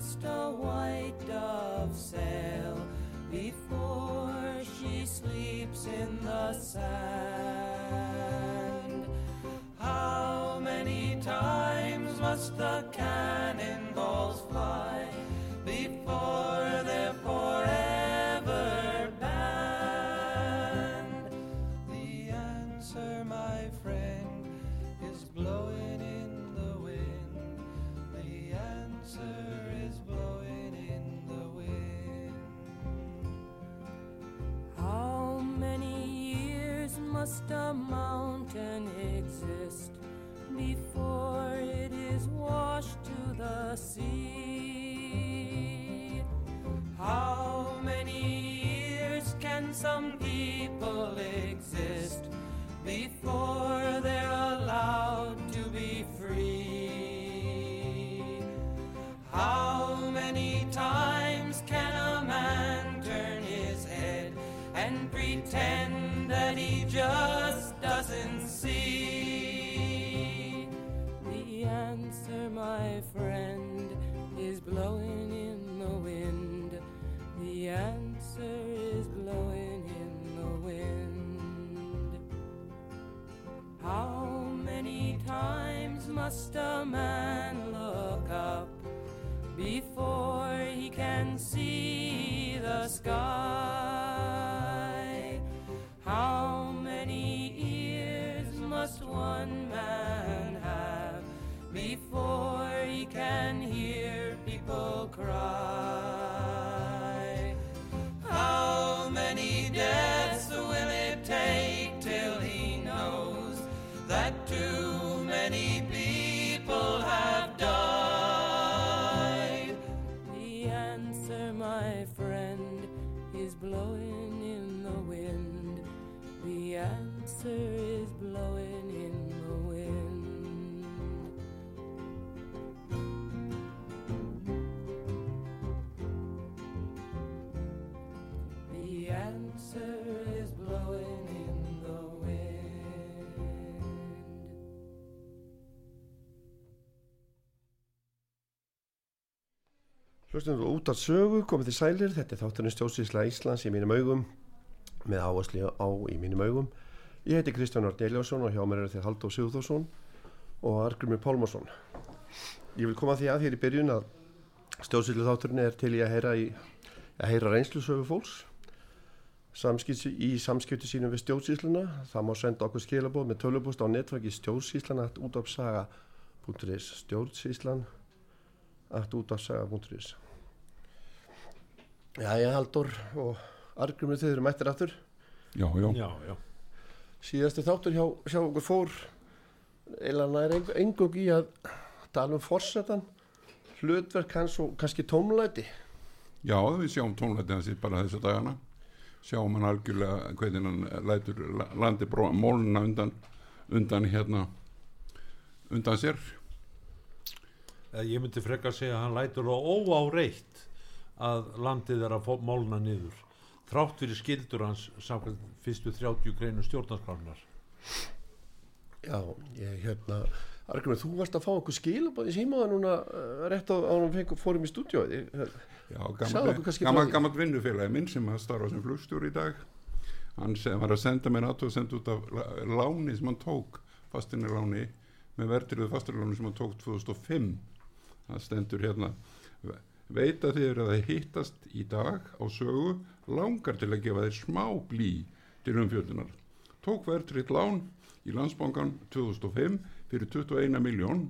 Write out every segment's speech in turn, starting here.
Must a white dove sail before she sleeps in the sand? How many times must the cannonballs fly before they're forever must a mountain exist before it is washed to the sea? How many years can some people exist before they're allowed to be free? How many times can a man turn his head and pretend just doesn't see? The answer, my friend, is blowing in the wind. The answer is blowing in the wind. How many times must a man look up before Hlustum út af sögu, komið til sælir, þetta er þátturinn stjórnsýsla Íslands í mínum augum, með áherslu á í mínum augum. Ég heiti Kristján Árn Eljósson og hjá mér er þetta Halldór Sigurðarsson og Argrymur Pálmarsson. Ég vil koma því að hér í byrjun að stjórnsýsla þátturinn er til í að heyra, í, að heyra reynslusögu fólks samskipti, í samskipti sínum við stjórnsýsluna. Það má senda okkur skilabóð með tölubúst á netverki stjórnsýslan að útafsaga.is stjórnsýslan að útafsaga.is Jæja Halldór og Argrymur þið eru mættir aftur. Já, já, Já, já. síðasti þáttur hjá, hjá okkur fór eða nær engum í að tala um forsetan hlutverk hans og kannski tómlæti. Já, við sjáum tónleitið hans bara þessa dagana. Sjáum hann algjörlega hvernig hann lætur la- landi móluna undan undan hérna undan sér. Eh, Ég myndi frekar segja að hann lætur það óáreitt að landið er að málna niður. Þrátt fyrir skildur hans samkvæmt fyrstu 30 greinu stjórnarskránar. já, ég hérna Argrymur, þú varst að fá okkur skilabóð í símaða núna uh, rétt á ánum fórum í já, okkur kannski frá gammalt því. gammalt vinnufélagi minn sem að starfa sem flugstjóri í dag hann sem var að senda mér aðtóð að senda út af láni sem hann tók fastinni láni með verðriðu fastinni sem hann tók 2005 það stendur hérna veit að þið eru að hittast í dag á sögu langar til að gefa þeir smá blí til umfjöldunar tók verðrið lán í landsbankan 2005 fyrir 21 miljón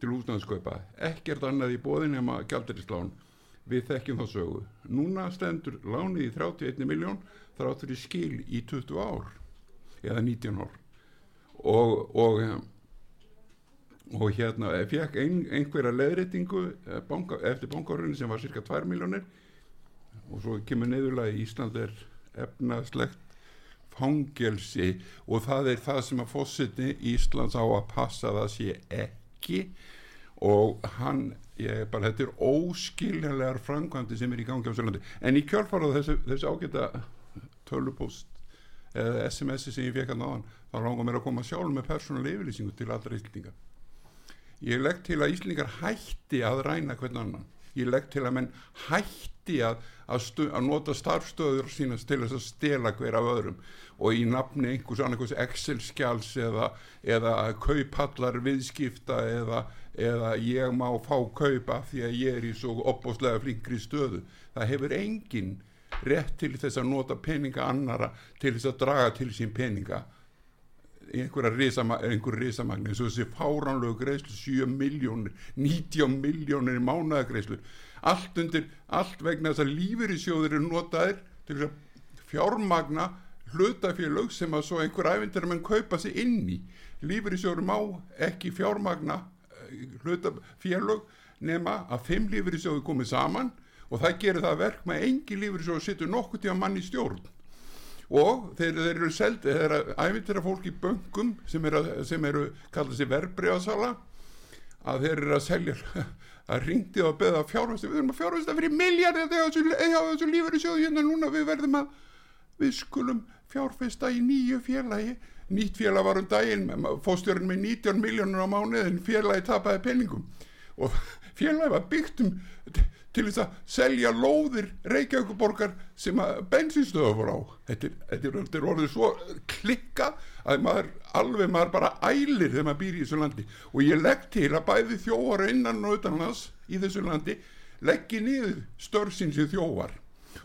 til húsnæðskaupa ekkert annað í bóðin nema gjaldirislán við þekkjum það sögu. Núna stendur lánið í 31 miljón þrátt fyrir skil í 20 ár eða 19 ár. Og, og og hérna fekk ein, einhverja leðréttingu eh, banka, eftir bankarunni sem var cirka 2 miljónir og svo kemur neðurlega í Ísland er efnaslegt fangelsi. Og það er það sem að fósiti Íslands á að passa það sé ekki. Og hann, ég bara, þetta er óskiljanlegar framkvæmdi sem er í gangi á Sörlandi en í kjörfarað þessu, þessu ágæta tölupóst eða SMS-i sem ég fekk að náðan þá langar mér að koma sjálf með persónuleg yfirlýsingu til allra íslendinga ég legg til að Íslingar hætti að ræna hvern annan. Ég legg til að menn hætti að, að, stu, að nota starfstöður sínast til þess að stela hver af öðrum. Og í nafni einhvers annars Excel-skjáls eða, eða kaupallar viðskipta eða, eða ég má fá kaupa því að ég er í svo opbóslega flinkri stöðu. Það hefur engin rétt til þess að nota peninga annara til þess að draga til sín peninga einhverja risama, einhver risamagni eins og þessi fáránlegu greiðslu 7 miljónir, 90 miljónir í mánuðagreislu allt undir, allt vegna þess að lífyrísjóðir eru notaðir til að fjármagna hlutafélög sem að svo einhver ævindir mann kaupa sig inn í. Lífyrísjóður má ekki fjármagna eh, hlutafélög nema að fimm lífyrísjóður komið saman og það gerir það verk með engi lífyrísjóður sittur nokkuð tíma mann í stjórn og þeir, þeir eru seldi, þeir eru æfintir af fólk í böngum sem eru, sem eru kallað sér verbreyðasala að þeir eru að selja að ringdi og beða fjárvæstu við erum að fjárvæsta fyrir miljardi þegar þessu, í sjóðu hérna núna við verðum að við skulum fjárfesta í nýju félagi. Nýtt félag var um daginn fóstjörn með 19 miljónur á mánu en félagi tapaði penningum og félagi var byggt um til þess að selja lóðir Reykjavíkuborgar sem að bensinstöðu voru á. Þetta þetta er, orðið svo klikka að maður alveg maður bara ælir þegar maður býr í þessu landi. Og ég legg til að bæði þjóvar innan og utanlands í þessu landi leggji niður störfsins í þjóvar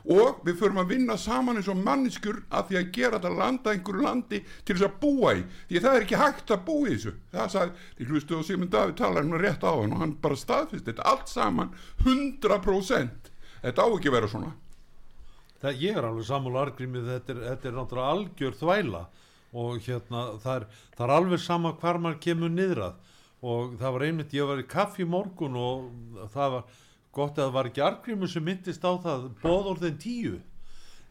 og við förum að vinna saman eins og manniskur að því að gera þetta landa einhverju landi til þess að búa í. Því það er ekki hægt að búa í þessu. Það sagði, ég hlustu og Simon David talar hérna rétt á hann og hann bara staðfist þetta allt saman 100% þetta á ekki að vera svona. Það, ég er alveg sammála argrimið þetta þetta er náttúrulega algjör þvæla. Og hérna það er, það er alveg sama hvar maður kemur niðrað. Og það var einmitt, ég var í kaffi morgun og það var gott að það var ekki argrimur sem myndist á það bóðorðin tíu.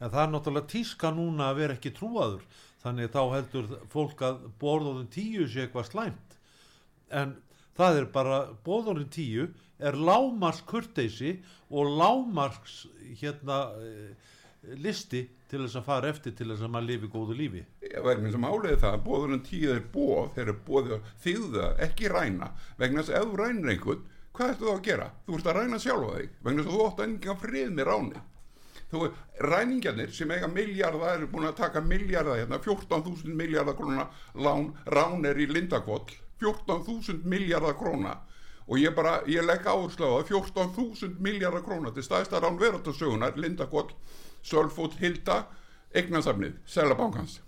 En það er náttúrulega tíska núna að vera ekki trúaður. Þannig þá heldur fólk að bóðorðin tíu sé eitthvað slæmt. En það er bara bóðorðin tíu er lámars kurteysi og lámars hérna eh, listi til þess að fara eftir til þess að maður lifi góðu lífi. Vegna sem álega það að bóðurinn tíu er bóð þeir eru bóðið þýða ekki ræna. Vegna þess að ef þú rænir einhvern hvað ertu þá að gera? Þú ert að ræna sjálfa þig vegna að þú ótt að enga frið með ráni. Þú ræningarnir sem eiga miljardar eru búin að taka miljardar hérna, 14.000 miljardar króna lán, rán er í Lindakvoll 14.000 miljardar króna. Og ég bara, ég legg áherslu á það 14.000 miljardar króna til staðistar rán verðartasögunar, Lindakvoll Sölfótt, Hilda, Egnarsafnið Sælabankans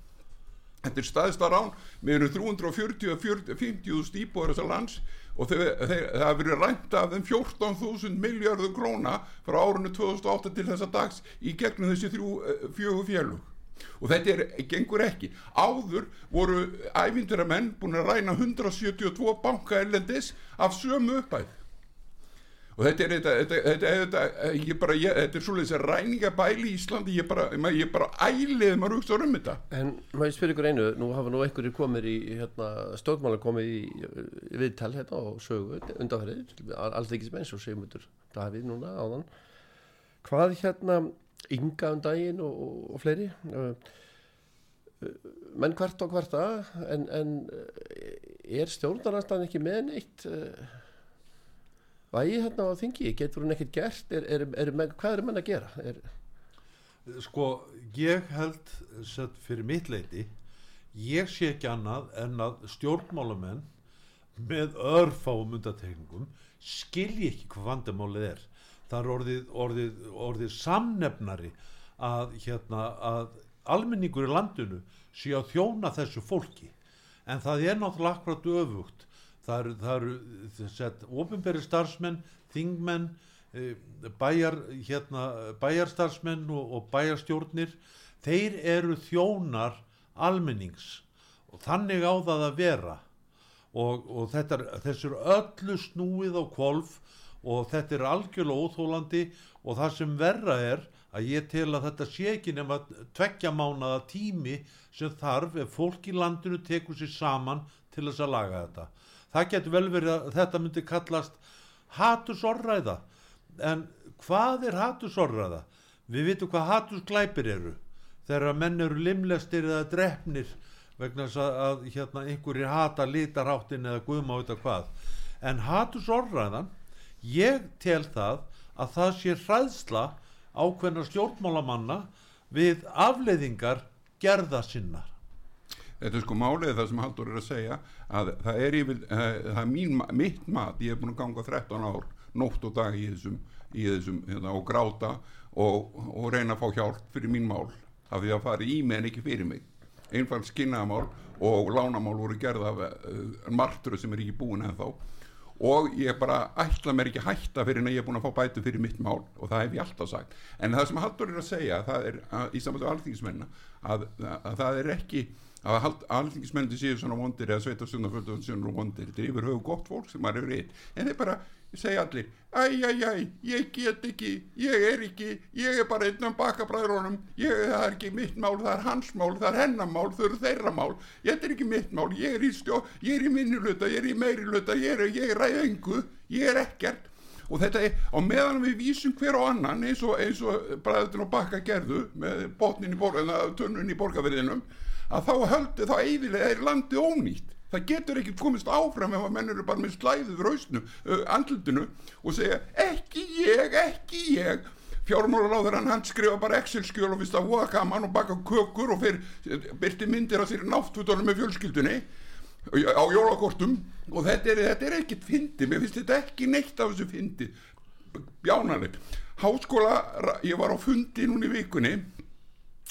þetta er staðistar rán, við erum 340-50 íbúður þessar lands og það hefur verið rænt af þeim 14.000 miljardum króna frá árunni 2008 til þessa dags í gegnum þessi þrjú, eh, fjögur fjölug og þetta er, gengur ekki. Áður voru ævindiramenn búin að ræna 172 banka erlendis af sömu uppæð og þetta er þetta, þetta, þetta, þetta bara, ég, þetta er svolítið ræningabæli í Íslandi. Ég bara, ég bara ælið maður hugsa um þetta. En maður spyrir ykkur einu, nú hafa nú einhverjir komið í hérna, stókmála komið í, í viðtal hérna og sögu undanferðið, allt ekki sem eins og segjumundur Davíð núna áðan. Hvað hérna ynga um daginn og, og, og fleiri menn hvert og hverta en, en er stjórnarnastan ekki með neitt vægi hérna á þingi, getur hún ekkert gert? Er, er, er, hvað er mann að gera? Sko ég held sett fyrir mitt leiti ég sé ekki annað en að stjórnmálamenn með örfáum undatekningum skilji ekki hvað vandamálið er. Það er orðið, orðið, orðið samnefnari að, hérna, að almenningur í landinu sé að þjóna þessu fólki. En það er náttúrulega akkurat öfugt það eru, eru ofinberi starfsmenn, þingmenn eh, bæjar, hérna, bæjarstarfsmenn og, og bæjarstjórnir þeir eru þjónar almennings og þannig á það að vera og, og þetta þessu er öllu snúið á kvolf og þetta er algjörlega óþólandi og það sem verra er að ég tel að þetta sé ekki nema tveggja mánaða tími sem þarf ef fólk í landinu tekur sér saman til þess að laga þetta. Það getur vel verið að þetta myndi kallast hatursorræða en hvað er hatursorræða? Við vitum hvað hatursglæpir eru. Þegar menn eru limlestir eða drefnir vegna að, að hérna, einhverjir hata litaráttin eða guðma út af hvað. En hatursorræðan ég tel það að það sé hræðsla ákveðna stjórnmálamanna við afleiðingar gerða sinnar Þetta er sko málið það sem Haldur er að segja að það er, yfir, uh, það er mín, mitt mat, ég hef búin að ganga 13 ár nótt og dag í þessum, í þessum hérna, og gráta og, og reyna að fá hjálp fyrir mín mál af því að fara í mig en ekki fyrir mig. Einfald skinnaðamál og lánamál voru gerða af uh, marturu sem er ekki búin ennþá. Og ég bara ætla mér ekki hætta fyrir en ég er búin að fá bætu fyrir mitt mál og það hef ég alltaf sagt. En það sem Haldur er að segja það er að, í samvættu alþingismenna að, að það er ekki að alþingismenni séu svona vondir eða sveitarstundaföldu svona vondir þetta er yfir höfu gott fólk sem maður er reynd en þeir bara segja allir æjæjæj, ég get ekki ég er ekki, ég er bara einn af bakabræðurónum það er ekki mitt mál, það er hans mál, það er hennar mál þau eru þeirra mál, ég er ekki mitt mál ég er í stjó, ég er í minniluta ég er í meiriluta, ég er, er ræðengu ég er ekkert. Og þetta er á meðan við vísum hver og annan eins og, eins og bræðutinn og bakka gerðu með botnin í borgarverðinum að þá höldu þá eiginlega er landið ónýtt. Það getur ekki komist áfram ef að menn eru bara með slæðið rausnu, uh, andlutinu og segja ekki ég, ekki ég. Fjármálaráður hann skrifa bara Excel-skjöl og vist að hóa kaman og baka kökur og fyrir byrti myndir að sér náttúrtunum með fjölskyldunni á jólakortum. Og þetta er, þetta er ekkit fyndi, mér finnst þetta ekki neitt af þessu fyndi bjánanir háskóla, ég var á fundi núni í vikunni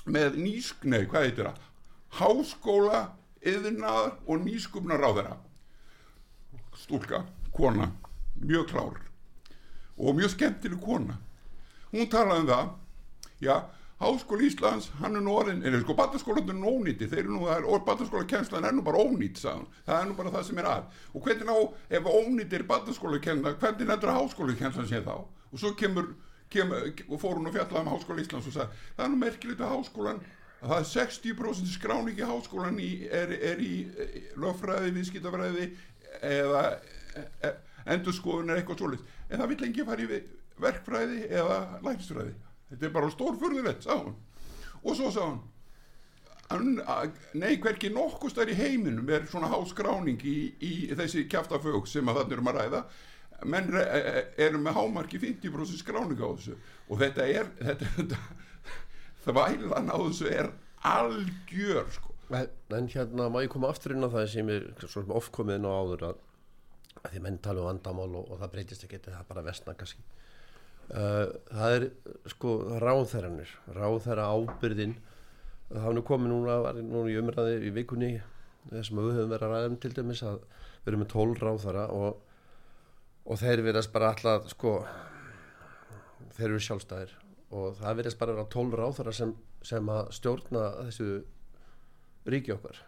með nýsk, nei hvað heitir það háskóla yðnaðar og nýskupnar á þeirra stúlka, kona mjög klár og mjög skemmtileg kona. Hún talaði um það já, Háskóli Íslands, hann er nú orðin en sko, bataskólan er nú ónýtti þeir eru nú, og bataskóla kjenslan er nú bara ónýtt það er nú bara það sem er að. Og hvernig ná, ef ónýtt er bataskóla kjenslan hvernig nættur háskóli kjenslan sé þá? Og svo kemur, kemur fór hún og fjallaði um Háskóli Íslands og sagði, það er nú merkilegt að háskólan það er 60% skráning í háskólan í, er, er í lögfræði, viðskiptafræði eða e, endurskoðun er eitthvað svolítið en það vil ekki fara í verkfræði eða lækstfræði þetta er bara stórfurðulegt, sá hann og svo sá hann nei, hverki nokkust er í heiminum er svona háskráning í, í þessi kæftafög sem að þannig erum að ræða. Menn erum með hámarki 50% skráning á þessu. Og þetta er þetta, þetta þvælan á þessu er algjör sko. en, en hérna má ég koma aftur inn á það sem er ofkomið inn á áður að, að því menn tala um vandamál og, og það breytist ekki það er bara vestna kannski uh, það er sko ráðherranir ráðherra ábyrðin það hafði komið núna, núna í umræði í vikunni þessum við höfum verið að ræðum til dæmis að við erum með tól ráðherra og, og þeir verðast bara alltaf sko þeir eru sjálfstæðir og það verðist bara að vera tólur á þar sem, sem að stjórna þessu ríki okkar.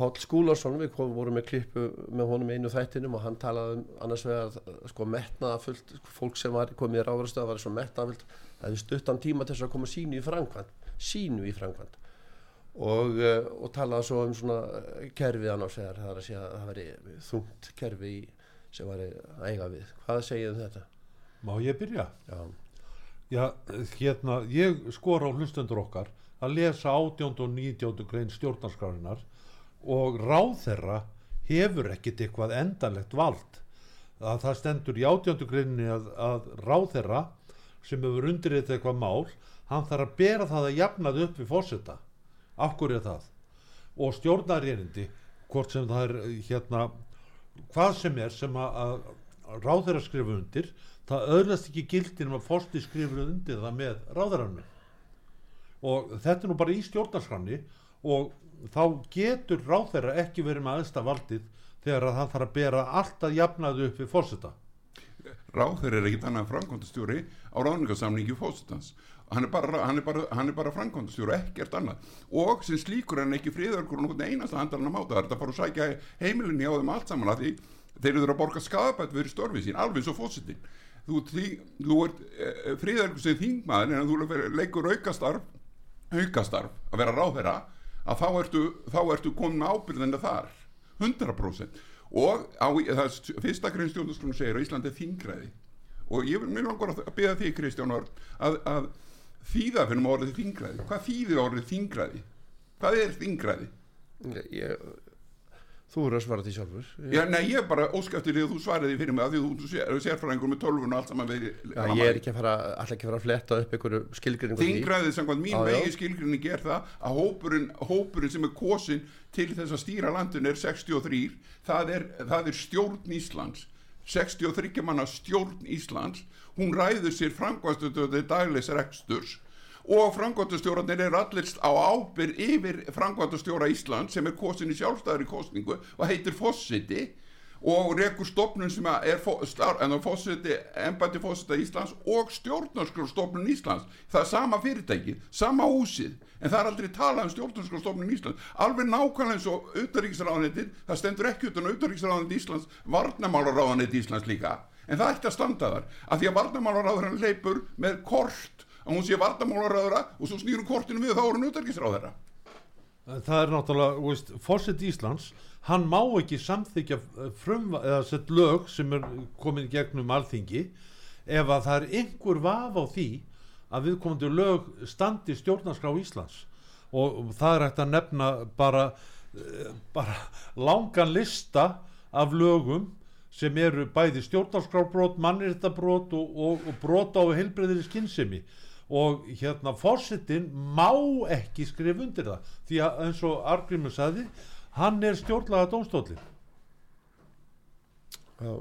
Pál Skúlarsson, við komum, vorum með klippu með honum einu þættinum og hann talaði um annars vegar sko metnaðafullt fólk sem var komið í ráðarstöða var svo metnaðafullt það hefði stuttan tíma til þess að koma sínu í frangvand sínu í frangvand og, eh, og talaði svo um svona kerfið annars vegar það er að segja að það veri þungt kerfi sem var að eiga við. Hvað segið um þetta? Má ég byrja? Já Já, hérna, ég skor á hlustendur okkar að lesa 18. og 19. grein stjórnarskrárinar og ráð þeirra hefur ekkit eitthvað endalegt vald. Að það stendur í 18. greinni að, að ráð þeirra sem hefur undirrið eitthvað mál, hann þarf að bera það að jafnað upp við fórseta. Er það. Og stjórnarérindi, hvort sem það er hérna, hvað sem er sem að, að ráð þeirra skrifa undir, það öðlast ekki gildin að fórsti skrifur undir það með ráðarannu og þetta er nú bara í stjórnarskranni og þá getur ráðherra ekki verið með aðsta valdið þegar að hann þarf að bera alltaf jafnaðu upp við fórseta ráður er ekkit annað framkvæmdastjóri á ráðningarsamningi fósitans hann er bara, bara, bara framkvæmdastjóri ekkert annað. Og sem slíkur hann ekki friðarkur og nokkurn einasta handar hann að máta. Það er að fara að sækja heimilinni á þeim allt saman að því þeir eru að borga skadabætt fyrir störfið sín alveg svo fósitin þú, því- þú ert e, friðarkur sem þingmaður en þú fer- leikur aukastarf aukastarf að vera ráðherra að þá ertu, ertu komin með ábyrðina þar 100% og á, það fyrsta grein stjórnarskrona segir að Ísland er þingræði. Og ég vil langar að beða því Kristján Örn að, að þýða fyrir maður orðið þingræði. Hvað þýðir orðið þingræði? Hvað er þingræði? Ég, þú eru að svara því sjálfur. Já, nei, ég er bara óskæftir því að þú svaraði fyrir mig að því þú sér, sérfræðingur með tölvun og allt saman verið Já, ég er ekki að fara, alltaf ekki að fara að fletta upp einhverju skilgrinningu því. Þingræðið samkvæmt mín Já, já. vegi skilgrinning er það að hópurinn, hópurinn sem er kosin til þess að stýra landinu er 63 það er, það er stjórn Íslands. 63 manna stjórn Íslands. Hún ræður sér framkvæmstöðu dagleis reksturs og framkvæmtastjórarnir eru allir á ábyrð yfir framkvæmtastjóra Íslands sem er kosin í sjálfstæðari kostningu og heitir Fossiti og rekur stofnun sem að er fósiti, embætti fósita Íslands og stjórnarskrarstofnun Íslands. Það er sama fyrirtæki, sama húsið en það er aldrei talað um stjórnarskrarstofnun Íslands. Alveg nákvæmlega eins og utanríkisráðanetið, það stendur ekki utan utanríkisráðanetið Íslands, varnamálaráðanetið Íslands líka, en það ætti að standa þar af því að varnamálaráðurinn leipur með kort, að hún sé varnamálaráðura og svo snýrum kortinu við þá er hún utanríkisráðara það er náttúrulega, veist, fórsett Íslands hann má ekki samþykja eh, frum, eða sett lög sem er komin gegnum alþingi ef að það er einhver vaf á því að viðkomandi lög standi stjórnarskrá Íslands. Og, og það er hægt að nefna bara, eh, bara langan lista af lögum sem eru bæði stjórnarskrárbrót, mannréttabrót og, og, og brot á heilbreyðri skinnsemi og hérna fórsetin má ekki skrifa undir það. Því að eins og Argrimur sagði hann er stjórnlaga dómstólin Já.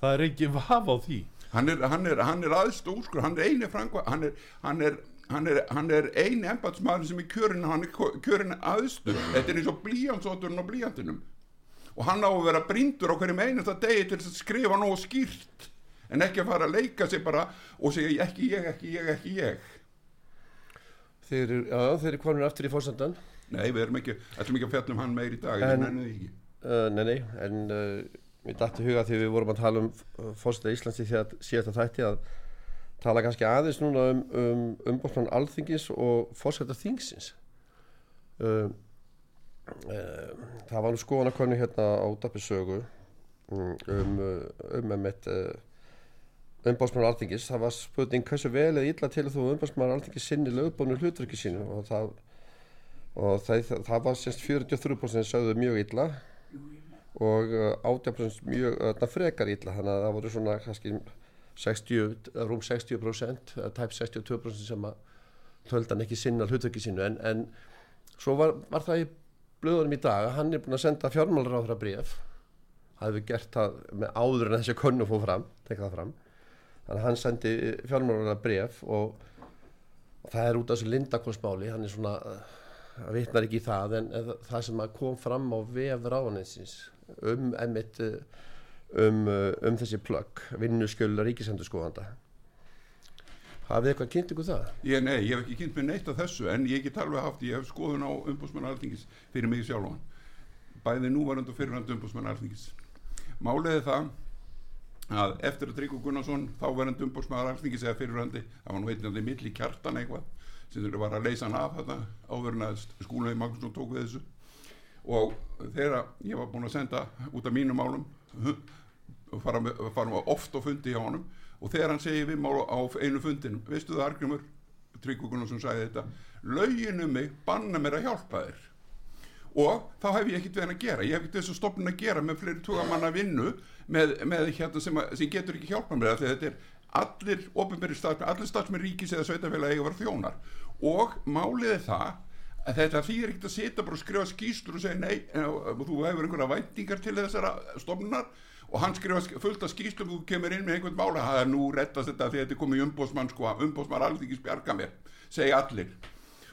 það er ekki vaf á því. Hann er, hann er, hann er aðst úrskur hann er eini frangva hann er, hann er, hann er, hann er eini embatsmaður sem er kjörin hann er ko- kjörin aðstu þetta er eins og blíjansótturinn og blíjantinum og hann á að vera brindur á hverjum einasta degi til þess að skrifa nógu skýrt en ekki að fara að leika sig bara og segja ekki ég, ekki ég, ekki ég Þeir eru, já, þeir eru konur aftur í fórsendan. nei, við erum ekki, ætlum ekki að fjalla um hann meir í dag En- en, Uh, nei, nei, en uh, mér dætti huga því við vorum að tala um fórseta Íslands í því að síðasta þætti að tala kannski aðeins núna um, um umbóðsmann alþingis og fórseta þingsins. Uh, uh, það var nú skoðanakonni hérna á Útappi sögu um, um, uh, um emitt uh, umbóðsmann alþingis. Það var spurning hversu vel eða illa til þú umbóðsmann alþingis sinni lögbónu hlutverki sínu? Og það og það, það var semst 43% sögðu mjög illa og uh, 18% mjög uh, frekar illa þannig að það voru svona kannski 60, rúm 60% eða tæp 62% sem að töldan ekki sinna hlutöki sínu. En, en svo var, var það í blöðunum í dag að hann er búin að senda fjármálaráðra bréf. Hafði gert það með áður en þessi könnu fóð fram, tekka það fram þannig að hann sendi fjármálaráðra bréf og, og það er út af þessu lindakonsmáli hann er svona uh, það vitnar ekki í það en það sem kom fram á vef ráðaninsins um emitt uh, um, uh, um þessi plögg vinnuskjölu ríkisendurskóðanda hafið eitthvað kynnt ykkur það? Ég, nei, ég hef ekki kynnt með neitt af þessu en ég get alveg haft, ég hef skoðun á umbúsmann alþingis fyrir mig sjálfan. Bæði núvarandi og fyrirhandi umbúsmann alþingis. Málið er það að eftir að Tryggvi Gunnarsson þáverandi umbúsmann alþingis eða fyrirhandi það var nú heitnandi milli kjartan eitthvað sem þurfti var að leysa hann af þetta áverðin að skúlaði Magnússon tók við þessu. Og þegar ég var búin að senda út af mínum málum og fara, með- fara oft á fundi hjá honum og þegar hann segir við mál á einu fundinum veistu það Argrimur Tryggvi Gunnarsson sagði þetta lögin um mig banna mér að hjálpa þér og þá hef ég ekkert hann að gera. Ég hef ekkert þessu stopnum að gera með fleiri tuga manna vinnu með, með hérna sem, að, sem getur ekki hjálpa mér af því að þetta er allir ofinbæri starfsmenn, allir starfsmenn ríkis eða sveitafélagi að vera þjónar. Og málið er það að þetta þýðir ekkert að sitja bara og skrifa skýslur og segja nei, en þú hefur einhverja væntingar til þessara stofnunar? Og hann skrifa sk- fullt af skýslum þú kemur inn með einhvern mála það er nú rettast þetta að þetta er komið umbósmann sko, umbósmann alþingis bjarga mér segja allir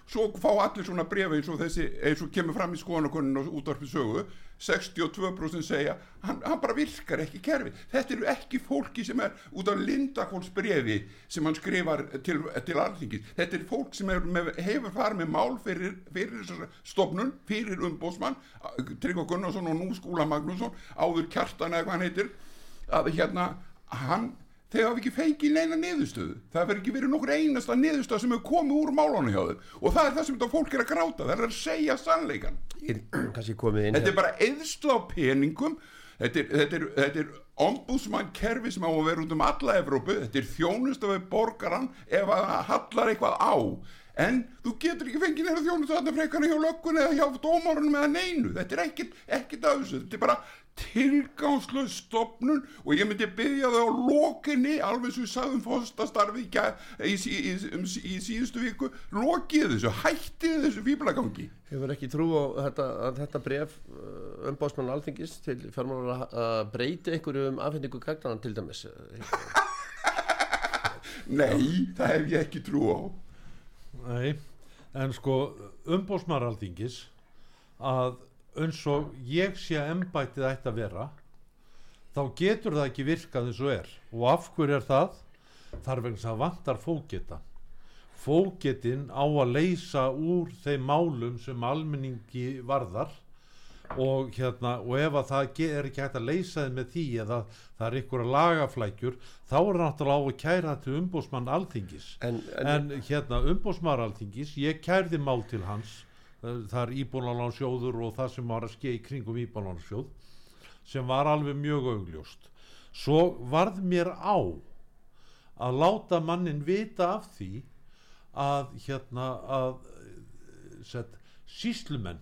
svo fá allir svona brefi eins og þessi eins og kemur fram í skoðanakonin og útvarpi sögu. 62% segja hann, hann bara virkar ekki kerfi. Þetta eru ekki fólki sem er út af Lindakóls brefi sem hann skrifar til, til alþingis. Þetta er fólk sem með, hefur farið með mál fyrir, fyrir stofnun fyrir umbósmann Tryggva Gunnarsson og nú Skúla Magnússon áður kjartan eða hvað hann heitir að hérna hann þeir hafa ekki fengið neina niðurstöðu. Það verður ekki verið nokkur einasta niðurstöð sem hefur komið úr málunum hjá þeim. Og það er það sem þetta fólk er að gráta. Það er að segja sannleikan er þetta er bara eðslu á peningum. Þetta er, þetta er, þetta er ombudsmann kerfi sem á að vera út um alla Evrópu. Þetta er þjónust af borgaran ef að það hallar eitthvað á. En þú getur ekki fengið neina þjónust þarna frekar hjá löggun eða hjá dómarunum eða neinu. Þetta er ekkit, ekkit af þessu. Þetta er bara tilgangslöð stopnun og ég myndi byggja það á lokinni alveg svo ég sagði um fóstastarfi í, í, í, í, um, í síðustu viku lokið þessu, hættið þessu fýblagangi Hefur ekki trú á þetta, að þetta bref umbásmann alþingis til fjármálar að breyti einhverju um afhendingu gagnaðan til dæmis nei, það hef ég ekki trú á. Nei, en sko umbósmaraldingis að eins og ég sé að embættið ætti að vera þá getur það ekki virkað eins og er. Og af hverju er það? þar vegna þess að vantar fógeta. Fógetin á að leysa úr þeim málum sem almenningi varðar og hérna og ef að það er ekki hægt að leysa þið með því eða það er ykkur lagaflækjur þá er náttúrulega á að kæra til umbósmann alþingis. En, en, en hérna umbósmaður alþingis ég kærði mál til hans það er íbúlanánsjóður og það sem var að skeið í kringum íbúlanánsjóð sem var alveg mjög augljóst. Svo varð mér á að láta mannin vita af því að hérna að set, síslumenn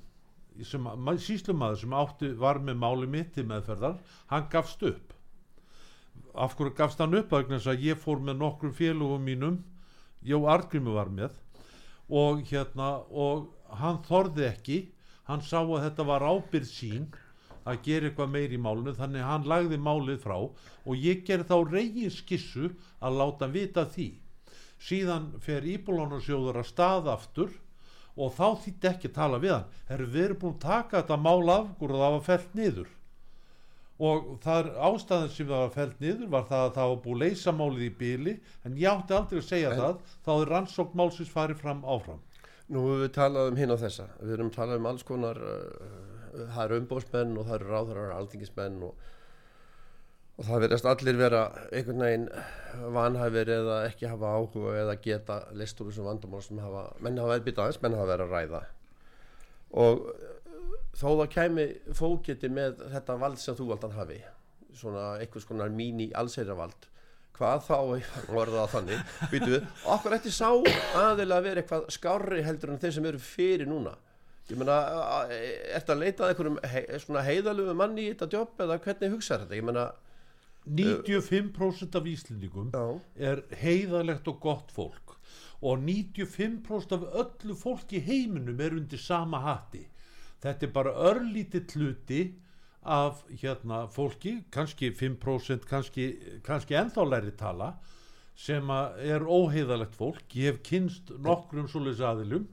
sem, síslumaður sem átti var með máli mitt til meðferðar hann gafst upp. Af hverju gafst hann upp? Að ég fór með nokkrum félugum mínum Jó Argrimu var með og hérna og hann þorði ekki. Hann sá að þetta var ábyrð sín að gera eitthvað meir í málunum þannig hann lagði málið frá. Og ég gerði þá reygin skissu að láta vita því. Síðan fer íbúlánarsjóður að staða aftur og þá þýtti ekki tala við hann. Herru, við erum búin að taka þetta mál af og það var fellt niður og það er ástæðan sem það var fellt niður var það að það var búið að leysa málið í byli en ég átti aldrei að segja En- það þá er rannsókn málsins farið fram áfram. Nú við talað um hinn á þessa. Við erum talað um alls konar uh, það eru umbósmenn og það eru ráðarar alþingismenn og, og það verðast allir vera einhvern veginn vanhæfir eða ekki hafa áhuga eða geta list úr þessum vandamál sem hafa menn hafa verið aðeins, menn hafa verið að ræða. Og þó það kæmi fókiti með þetta vald sem þú valdan hafi svona einhvers konar mín í allsæravald hvað þá orða það þannig? Býtu við, okkur ætti sá aðeila að vera eitthvað skárri heldur en þeir sem eru fyrir núna? Ég meina, ertu að leita að einhverjum heiðalöfu manni í þetta jobb eða hvernig hugsaður þetta, ég meina 95% af Íslendingum já, er heiðalegt og gott fólk og 95% af öllu fólki heiminum er undir sama hatti þetta er bara örlítið hluti af hérna fólki kannski 5% kannski, kannski ennþá læri tala sem er óheiðalegt fólk. Ég hef kynst nokkrum svoleiðis aðilum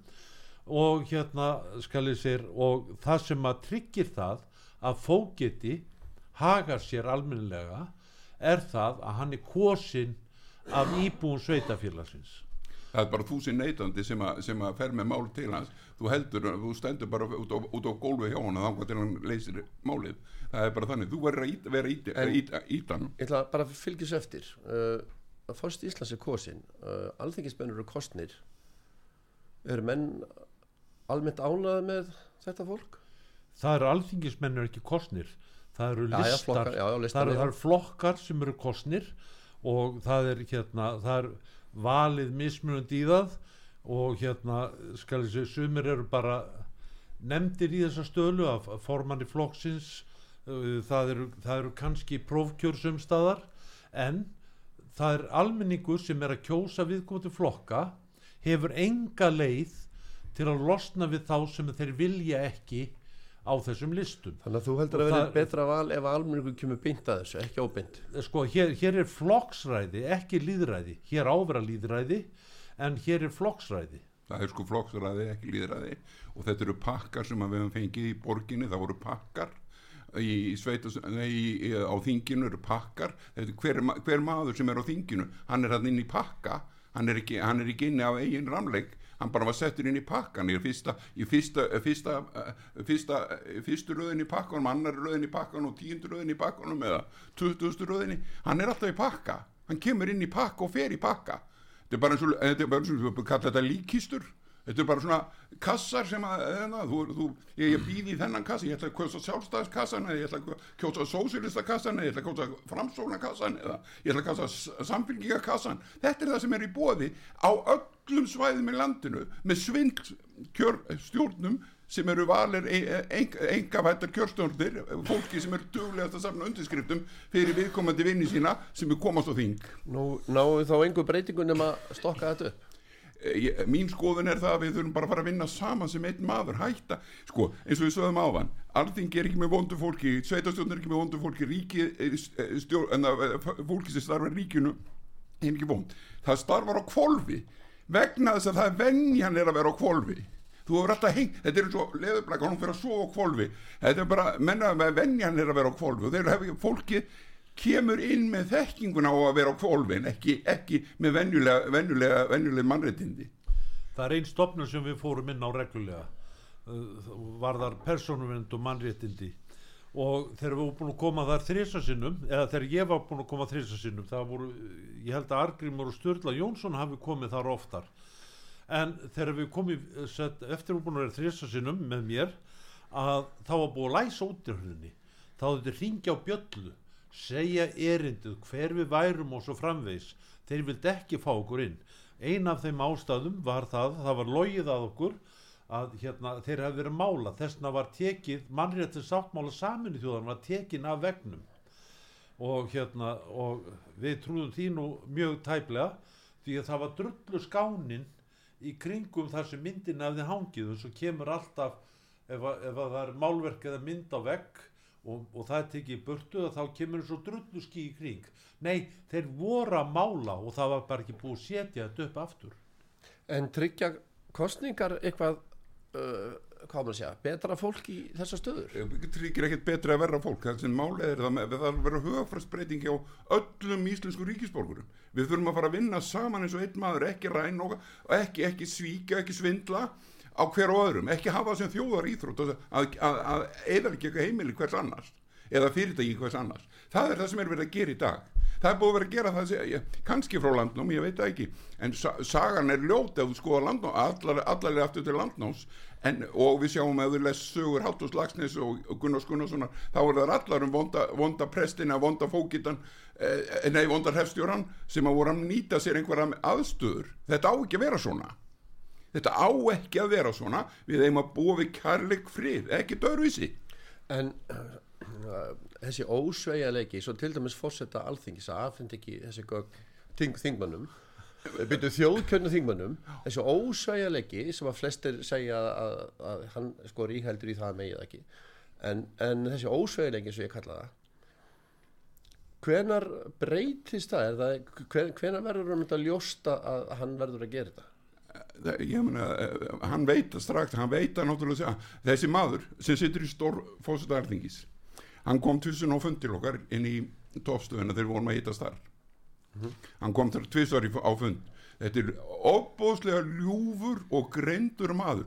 og hérna skal ég sér og það sem að tryggir það að fógeti hagar sér almennilega er það að hann er kosin af íbúum sveitafélagsins það er bara þú sem neytandi sem, sem að fer með mál til hans. Þú heldur, þú stendur bara út á, út á gólfi hjá hann þá til hann leysir málið. Það er bara þannig, þú verður að vera íta, En- íta, íta hann. Ég ætla bara að fylgjast eftir. Uh, að fórst Íslands er kosin uh, alþingismennur eru kostnir eru menn almennt ánaði með þetta fólk? Það eru alþingismennur ekki kosnir. Það eru Já, já, listar. flokkar, já, já, það, listar, eru, já. það eru flokkar sem eru kosnir og það er hérna það er valið mismunandi í það og hérna skal ég segja sumir eru bara nefndir í þessa stölu af formanni flokksins. Uh, það eru, það eru kannski prófkjörsumstaðar en það er almenningur sem er að kjósa viðkomandi flokka hefur enga leið til að losna við þá sem þeir vilja ekki á þessum listum. Þannig að þú heldur Og að vera það- betra val ef almenningur kemur beint að þessu, ekki óbeint? Sko hér, hér er flokksræði ekki líðræði, hér ávera líðræði en hér er flokksræði. Það er sko flokksræði ekki líðræði og þetta eru pakkar sem við höfum fengið í borginni það voru pakkar. Í sveitas, nei, í, á þinginu eru pakkar. Þetta, er hver, hver maður sem er á þinginu hann er hann inn í pakka. Hann er ekki, hann er ekki inni af eigin ramleik hann bara var settur inn í pakkan í fyrsta, í fyrsta, fyrsta, eh, fyrsta, eh, fyrstu röðin í pakkanum annar röðin í pakkanum og tíundu röðin í pakkanum eða tuttugustu röðin hann er alltaf í pakka. Hann kemur inn í pakka og fer í pakka. Þetta er bara eins og, við kalla þetta líkistur þetta er bara svona kassar sem að eða, þú, þú, ég, ég býði í þennan kassa ég ætla að kjósa sjálfstæðskassan eða ég ætla að kjósa sósilistakassan eða ég ætla að kjósa framsóknarkassan eða ég ætla að kjósa samfélgingakassan þetta er það sem er í bóði á öllum svæðum í landinu með svindl kjör, stjórnum sem eru valir engavættar kjörstjórnir fólki sem eru duglegast að safna undirskriftum fyrir viðkomandi vinni sína sem er komast á þing. Nú við þá engu breytingun um að stokka þetta upp. Ég, mín skoðun er það að við þurfum bara að fara að vinna saman sem einn maður hætta. Sko eins og við sögum ávan alþingi er ekki með vondu fólki sveitastjórn er ekki með vondu fólki ríki stjórn, fólki sem starfar í ríkinu er ekki vond. Það starfar á kvolfi vegna þess að það er venjan er að vera á kvolfi þú hefur alltaf hengt, þetta er eins og leðublaka, hún fyrir að sofa á kvolfi þetta er bara, menna með venjan er að vera á kvolfi og þeir hefur fólki kemur inn með þekkinguna á að vera á kvolfin ekki, ekki með venjulega, venjulega, venjulega mannréttindi. Það er einn stopnum sem við fórum inn á reglulega uh, varðar persónuvind og mannréttindi og þegar við vorum búin að koma þar þrísasinnum eða þegar ég var búin að koma þrísasinnum það voru, ég held að Argrimur og Sturla Jónsson hafi komið þar oftar. En þegar við komum eftir við vorum búin að vera þrísasinnum með mér að þá var búin að læsa út í hlutinni þá þetta ringja á bjöllu segja erindið hver við værum og svo framvegs þeir vildi ekki fá okkur inn. Ein af þeim ástæðum var það það var logið að okkur að hérna, þeir hafi verið mála. Þessna var tekið, mannréttin sáttmála saminu þjóðan var tekin af vegnum og hérna og við trúðum því nú mjög tæplega því að það var drullu skánin í kringum þar sem myndin hefði hangið. Og svo kemur alltaf ef, að, ef að það er málverk eða mynd á vegg og, og það er tekið í burtu þá kemur svo drullu skí í kring. Nei, þeir voru að mála og það var bara ekki búið að setja þetta upp aftur. En tryggja kostningar eitthvað hvað maður að segja, betra fólk í þessar stöður? Tryggir ekkert betra að verra fólk. Það sem málið er það með það að vera hugafræðsbreytingi á öllum íslensku ríkisborgurum. Við þurfum að fara að vinna saman eins og einn maður ekki ræn og ekki, ekki svíka, ekki svindla á hver og öðrum, ekki hafa sem þjóðar íþrótt að, að, að, að eða ekki eitthvað heimili hvers annars eða fyrirtæki hvers annars. Það er það sem er verið að gera í dag. Það er búið að vera að gera það sem, kannski frá landnám, ég veit það ekki en sa sagan er ljót ef þú skoða landnám allar, allarlega aftur til landnáms en, og við sjáum að þú les sögur Halldórs Lagsnes og, Gunnars Gunnarssonar þá er það allar um vonda, vonda prestina vonda fókitan, eh, nei vonda hefstjóran sem að voru að nýta sér einhverja aðstöður, þetta á ekki að vera svona. Þetta á ekki að vera svona. Við eigum að búa við kærleik frið ekki dörfisi En uh, þessi ósveigaleiki svo til dæmis fórsetta alþingis að aðfind ekki þessi þing, þingmannum byrju þjóðkjörnu þingmannum þessi ósveigaleiki sem að flestir segja að, að, að hann sko ríkheldur í það megið ekki. En, en þessi eins og ég kalla það hvenar breytist það, það hven, hvenar verður hann að ljósta að hann verður að gera þetta? Það- ég meina, eh, hann veit það strax hann veit það náttúrulega að þessi maður sem situr í stór fósita alþingis hann kom tvissun á fundil okkar inn í topstöðuna þegar við vorum að hittast þar hann kom þar tvisvar í- á fund. Þetta er óbóðslega ljúfur og greindur maður.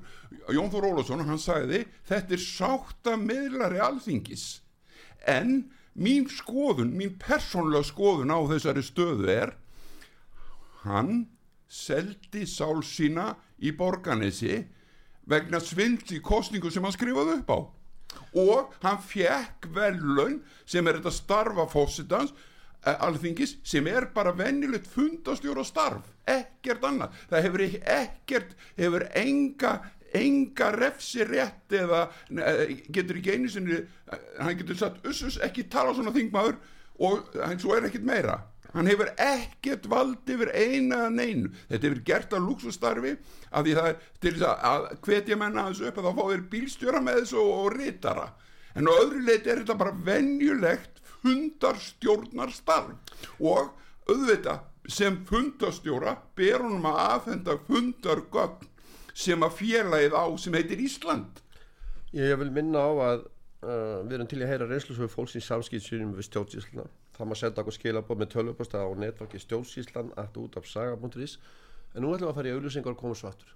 Jón Þór Ólafsson hann sagði þetta er sátta meðlari alþingis. En mín skoðun, mín persónlega skoðun á þessari stöðu er hann seldi sál sína í borganesi vegna svindl í kostningu sem hann skrifaði upp á. Og hann fekk velun sem er þetta starfa fósitans alþingis sem er bara venjulegt fundastjóra starf ekkert annað. Það hefur ekkert hefur enga enga refsi rétt eða eh, getur ekki einu sinni eh, hann getur sagt ussus ekki tala svona þingmaður og hann svo er ekkert meira. Hann hefur ekkert vald yfir eina neinu. Þetta hefur gert að luxustarfi af því það er til þess að, að hvetja menna þessu upp að þá fá þeir bílstjóra með þessu og, og ritara. En á öðru leiti er þetta bara venjulegt fundarstjórnarstarf og auðvitað sem fundarstjóra ber honum að aðfenda fundargögn sem að félagið á sem heitir Ísland Ég vil minna á að uh, við erum til í að heyra reynslusögu fólksins samskiptsynum við stjórnsíslan. Það maður senda okkur skilabóð með tölvupostað á netverki stjórnsíslan allt út af saga.is en nú ætlum við að fara í auðlýsingar og koma svo aftur.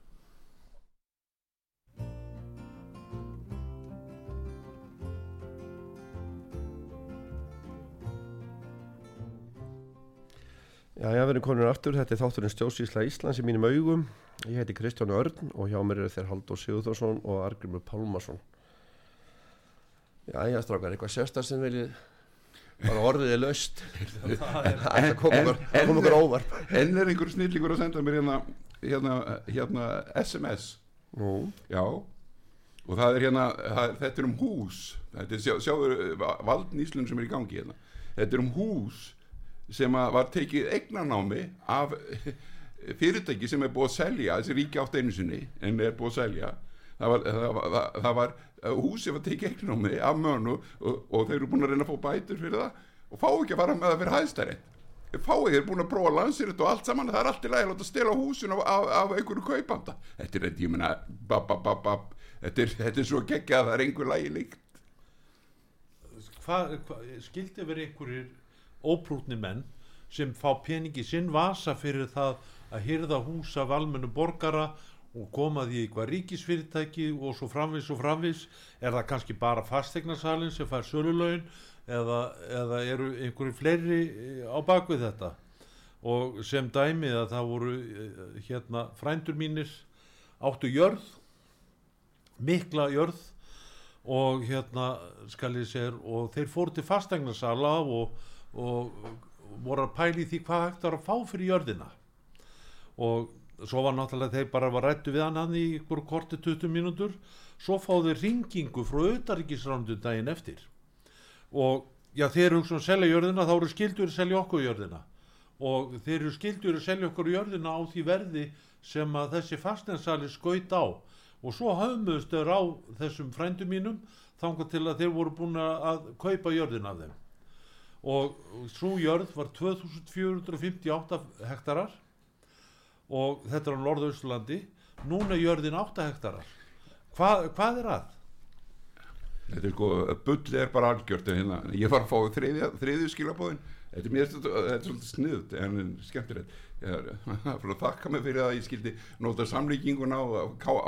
Já, já, við erum komin aftur, þetta er þátturinn stjórnsísla Íslands í mínum augum. Ég heiti Kristján Örn og hjá mér eru þeir Haldur Sigurðarsson og Argrimur Pálmarsson. Já, já, strákar, eitthvað sérstar sem viljið? Bara orðið er laust. En það kom okkur, óvarp en er einhver snillingur að senda mér hérna, hérna, hérna SMS Nú, já. Og það er hérna, það, þetta er um hús. Þetta er, sjá, sjáður valdnýslun sem er í gangi hérna. Þetta er um hús sem var tekið eignarnámi af fyrirtæki sem er búið að selja þessi ríki átt einu sinni en er búið að selja. Það var, það var, það, var uh, hús sem var tekið eignarnámi af mönu og, og þeir eru búin að reyna að fá bætur fyrir það og fá ekki að fara með það fyrir hæðstæriðt fá ekki, þeir búin að prófa landsýrt og allt saman það er allt í lagi að láta stela húsin af, af, af einhverju kaupanda. Þetta er þetta, ég meina bab, bab, bab. Þetta, er, þetta er svo geggja að það er einhver lagi líkt. Hvað hva, skildi verið einhverjir óprútni menn sem fá peningi sinn vasa fyrir það að hyrða hús af almennu borgara og koma því eitthvað ríkisfyrirtæki og svo framvis og framvis er það kannski bara fastegnasalinn sem fær sölulögin eða, eða eru einhverju fleiri eh, á bakvið þetta? Og sem dæmi að það voru eh, hérna frændur mínir áttu jörð mikla jörð og hérna skal ég segja og þeir fóru til fasteignarsala og, og, voru að pæli því hvað hægt var að fá fyrir jörðina. Og svo var náttúrulega þeir bara var rættu við hann hann í ykkur korti 20 mínútur. Svo fáðu ringingu frá auðaríkisrándu daginn eftir. Og já þeir eru um að selja jörðina þá eru skildur að selja okkur jörðina. Og þeir eru skildur að selja okkur jörðina á því verði sem að þessi fastensali skaut á. Og svo höfumust þeir á þessum frændum mínum þangað til að þeir voru búin að kaupa jörðin af þeim og svo jörð var 2458 hektarar. Og þetta er á Norðausturlandi. Núna jörðin 8 hektarar. Hva, hvað er að? þetta er sko, bull er bara algjört en hérna, ég var að fá þriðja, þriðju skilabóðin þetta er mér svolítið sniðut en skemmtilegt. Þakka mig fyrir að ég skildi nota samlíkinguna á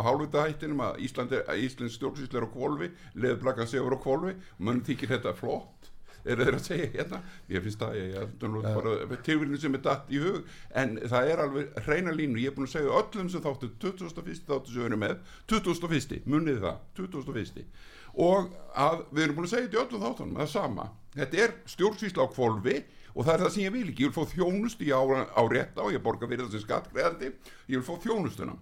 hálfutahættinum að Ísland, Íslands stjórnsýslu er á kvolvi leðblaka segur á kvolvi og mönn þykir þetta flott er þeir að segja hérna ég finnst það, ég er bara tilvíðin sem er datt í hug en það er alveg hreina línu, ég er búin að segja öllum sem þáttu 2001. þáttu sem við erum með 2001. munið það, 2001. og að við erum búin að segja þetta í öllum þáttunum, það er sama þetta er stjórnsvísla á kvolvi og það er það sem ég vil ekki, ég vil fá þjónust í á, á rétta og ég borga fyrir þessi skattgreðandi ég vil fá þjónustuna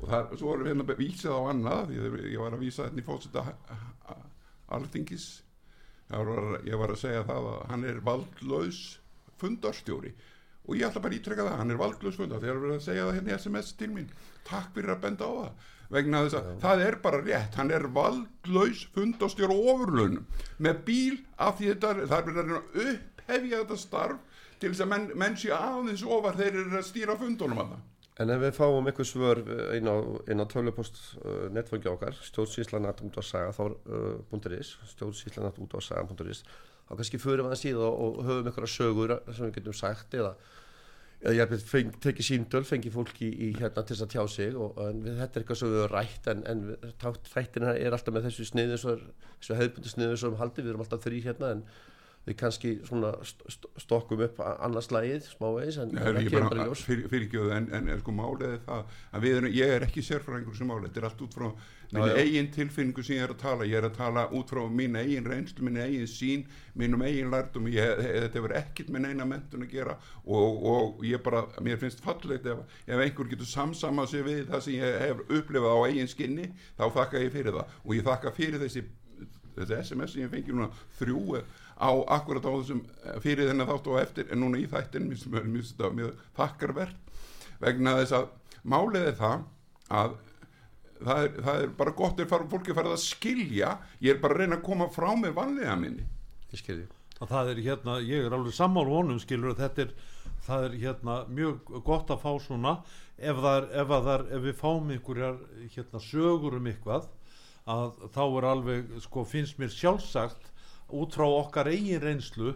og það, svo erum við hérna vísað á annað ég, ég var að vísa þetta í fótsetta alþingis var, ég var að segja það að hann er valdlaus fundarstjóri. Og ég ætla bara að ítrekka það, hann er valdlaus fundar. Þegar erum að segja það hérna í SMS til mín takk fyrir að benda á það. Vegna þess að það er bara rétt, hann er valdlaus fundarstjóri ofurlunum með bíl af því þetta það er verið að upphefja þetta starf til þess að menn, menn sé aðeins ofar þeir eru að stýra fundunum að það En ef við fáum einhver svör inn á, á tölupost uh, netfangi okkar, stjórnsýslanat út á saga, þá.is, uh, stjórnsýslanat út á saga.is, þá kannski fyrir við það síðan og, höfum einhverja sögur sem við getum sagt eða, ég hef tekið síndöl, fengið fólki í, í hérna til þess að tjá sig og við, þetta er eitthvað sem við höfum rætt en, en þættina er alltaf með þessu sniðu, þessu hefðbundi sniðu sem við haldum, við erum alltaf þrý hérna en við kannski svona st stokkum upp annars lægið smávegis en það kemur bara ljós. fyrir, fyrir ekki, en, en, en sko málið er það að erum, ég er ekki sérfræðingur sem málið þetta er allt út frá mín eigin tilfinningu sem ég er að tala. Ég er að tala út frá mín eigin reynslu mín eigin sín, mínum eigin lærdum ég, þetta hefur ekkit með neina mentun að gera og, og ég bara mér finnst fallegt ef, ef einhver getur samsamað sér við það sem ég hef upplifað á eigin skinni, þá þakka ég fyrir það. Og ég þakka fyrir þessi þessi Sem á akkurat á þessum eh, fyrir þennan þátt og eftir en núna í þættin finnst þetta mjög þakkarverð vegna þess að málið er það að það er, það er bara gott er far, fólki farið að skilja ég er bara að reyna að koma frá með vanlega minni. Ég skilji að það er hérna, ég er alveg sammál honum skilur þetta er það er hérna mjög gott að fá svona ef, það er, ef, er, ef við fáum einhverjar hérna, sögur um eitthvað að þá er alveg sko finnst mér sjálfsagt út frá okkar eigin reynslu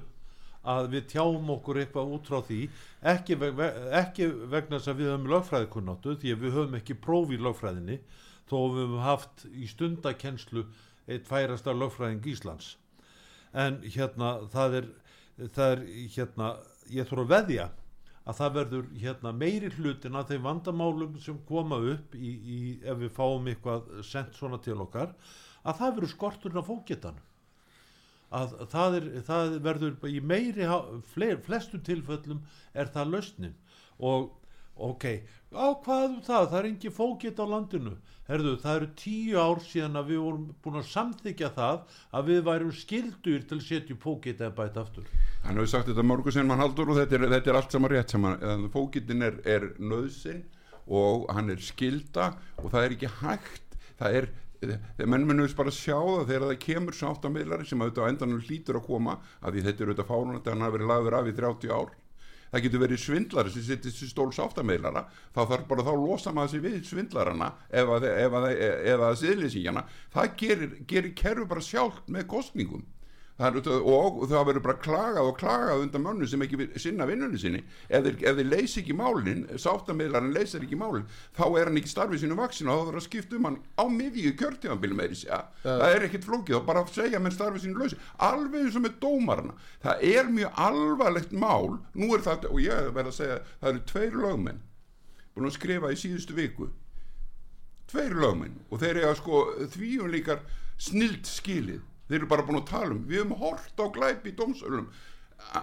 að við tjáum okkur eitthvað út frá því ekki, veg, ve- ekki vegna þess að við höfum lögfræðikunnáttu því að við höfum ekki próf í lögfræðinni þó við höfum haft í stundakennslu eitt færasta lögfræðing Íslands. En hérna það er, það er hérna ég þurfa að veðja að það verður hérna meiri hlutin af þeim vandamálum sem koma upp í, í, ef við fáum eitthvað sendt svona til okkar að það verður skorturinn af fókgetanum að það, er, það verður í meiri há- fle, flestu tilföllum er það lausnin. Og ok, á hvað um það það er engin fókitt á landinu. Herðu, það eru tíu ár síðan að við vorum búin að samþykja það að við værum skildur til að setja fókitt eða bæta aftur. Hann hefur sagt þetta mörgur sem hann haldur og þetta er, þetta er allt saman rétt saman fókitin er, er nöðsinn og hann er skilda og það er ekki hægt það er menn munum bara sjá það þegar það kemur sáttameilari sem auðvitað á endanum hlýtur að koma að því þetta er auðvitað fárunandi hann hafi verið lagður af í 30 ár. Það getur verið svindlari sem sittir þessi stól sáttameilara þá þarf bara þá að losa maður sig við svindlarana ef að, ef að, ef að siðlýsingjana það gerir, gerir kerfi bara sjálft með kostningum Það er, og það verður bara klagað og klagað undan mönnu sem ekki sinna vinnunni sinni. Ef þeir leysi ekki málin sáttamiðlarinn leysir ekki málin þá er hann ekki starfið sínu vaksin og þá þarf að skipta um hann á miðju kjörtíðanbílum eða segja. Það er ekkit flókið, þá bara að segja menn starfið sínu lausi alveg eins og með dómarana. Það er mjög alvarlegt mál. Nú er það, og ég verð að segja það eru tveir lögmenn búin að skrifa í síðustu viku. Tveir lögmenn. Og þeir eiga sko þvíum líkar snild skilið þeir eru bara búin að tala um við höfum hort á glæp í dómsölum.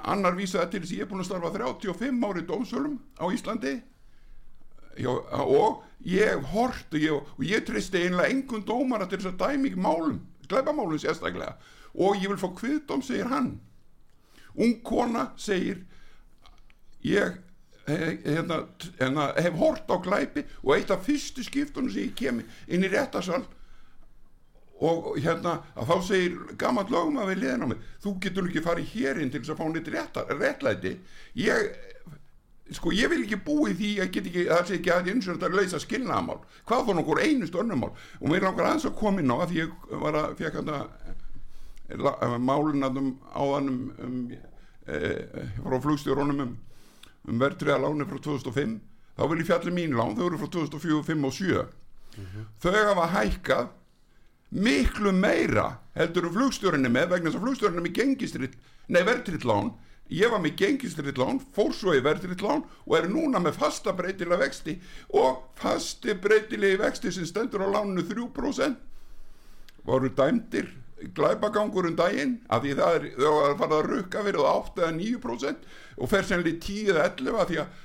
Annar vísaði til þess að ég er búin að starfa 35 ári í dómsölum á Íslandi. Já, og ég hef hort og ég, og ég treysti einlega engun dómara til þess að dæmi ekki málum glæpamálum sérstaklega. Og ég vil fá kviðdóm segir hann. Ung kona segir ég he- hérna, hérna, hef hort á glæpi og eitt af fyrstu skiptunum sem ég kem inn í réttasal og hérna að þá segir gammal lögum að við liðin á mig þú getur ekki farið hér inn til þess að fá nýtt réttar, réttlæti. Ég sko ég vil ekki búi því að get ekki, það sé ekki að eins og þetta leysa skilnaðamál, hvað þá nokkur einust önnumál og mér langar aðeins að koma inn á að því ég var að fekk þetta málinnaðum áðan um, um e, frá flugstjórunum um, um verðtriða láni frá 2005 þá vil ég fjalli mín lán, þau eru frá 2004, 5 og 7 þau hafa hækkað miklu meira heldur um flugstjórinni með vegna þess að flugstjórinni er með gengistritt, nei verðtritt lán. Ég var með gengistritt lán fór svo í verðtritt lán og er núna með fasta breytilega vexti og fasti breytilegi vexti sem stendur á láninu 3% voru dæmdir glæpagangur um daginn af því það er, það var að fara að rukka verið á 8 eða 9% og fer sennilega í 10 eða 11 af því að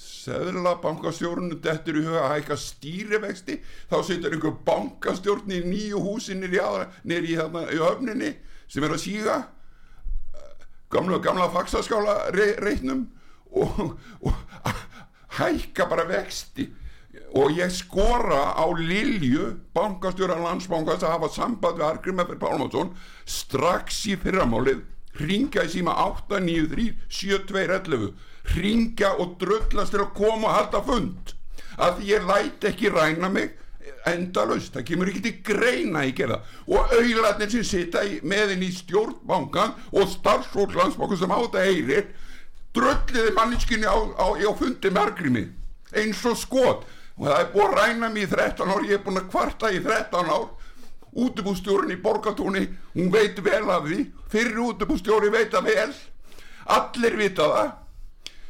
seðla bankastjórnum dettur í huga að hækka stýrivexti. Þá situr einhver bankastjórn í nýju húsi nýri í, í höfninni sem er að síga gamla, gamla faksaskála re, reitnum og, og hækka bara vexti. Og ég skora á Lilju bankastjóra landsbankast að hafa samband við Argrim F. Pálmarsson strax í fyrramálið. Ringja í síma 893 7211 ringja og drullast til að koma og halda fund. Að ég læt ekki ræna mig endalaust, það kemur ekki til greina í gera og auðlarnir sem sita meðin í stjórnbankan og starfsfólk landsbankan sem á þetta heyrir drölliði manninskinni á, á, á fundi með Argrimi eins og skot. Og það er búið að ræna mig í 13 ár. Ég er búin að kvarta í 13 ár. Útibústjórun í borgatúni hún veit vel af því. Fyrir útibústjóri veit að vel. Allir vita það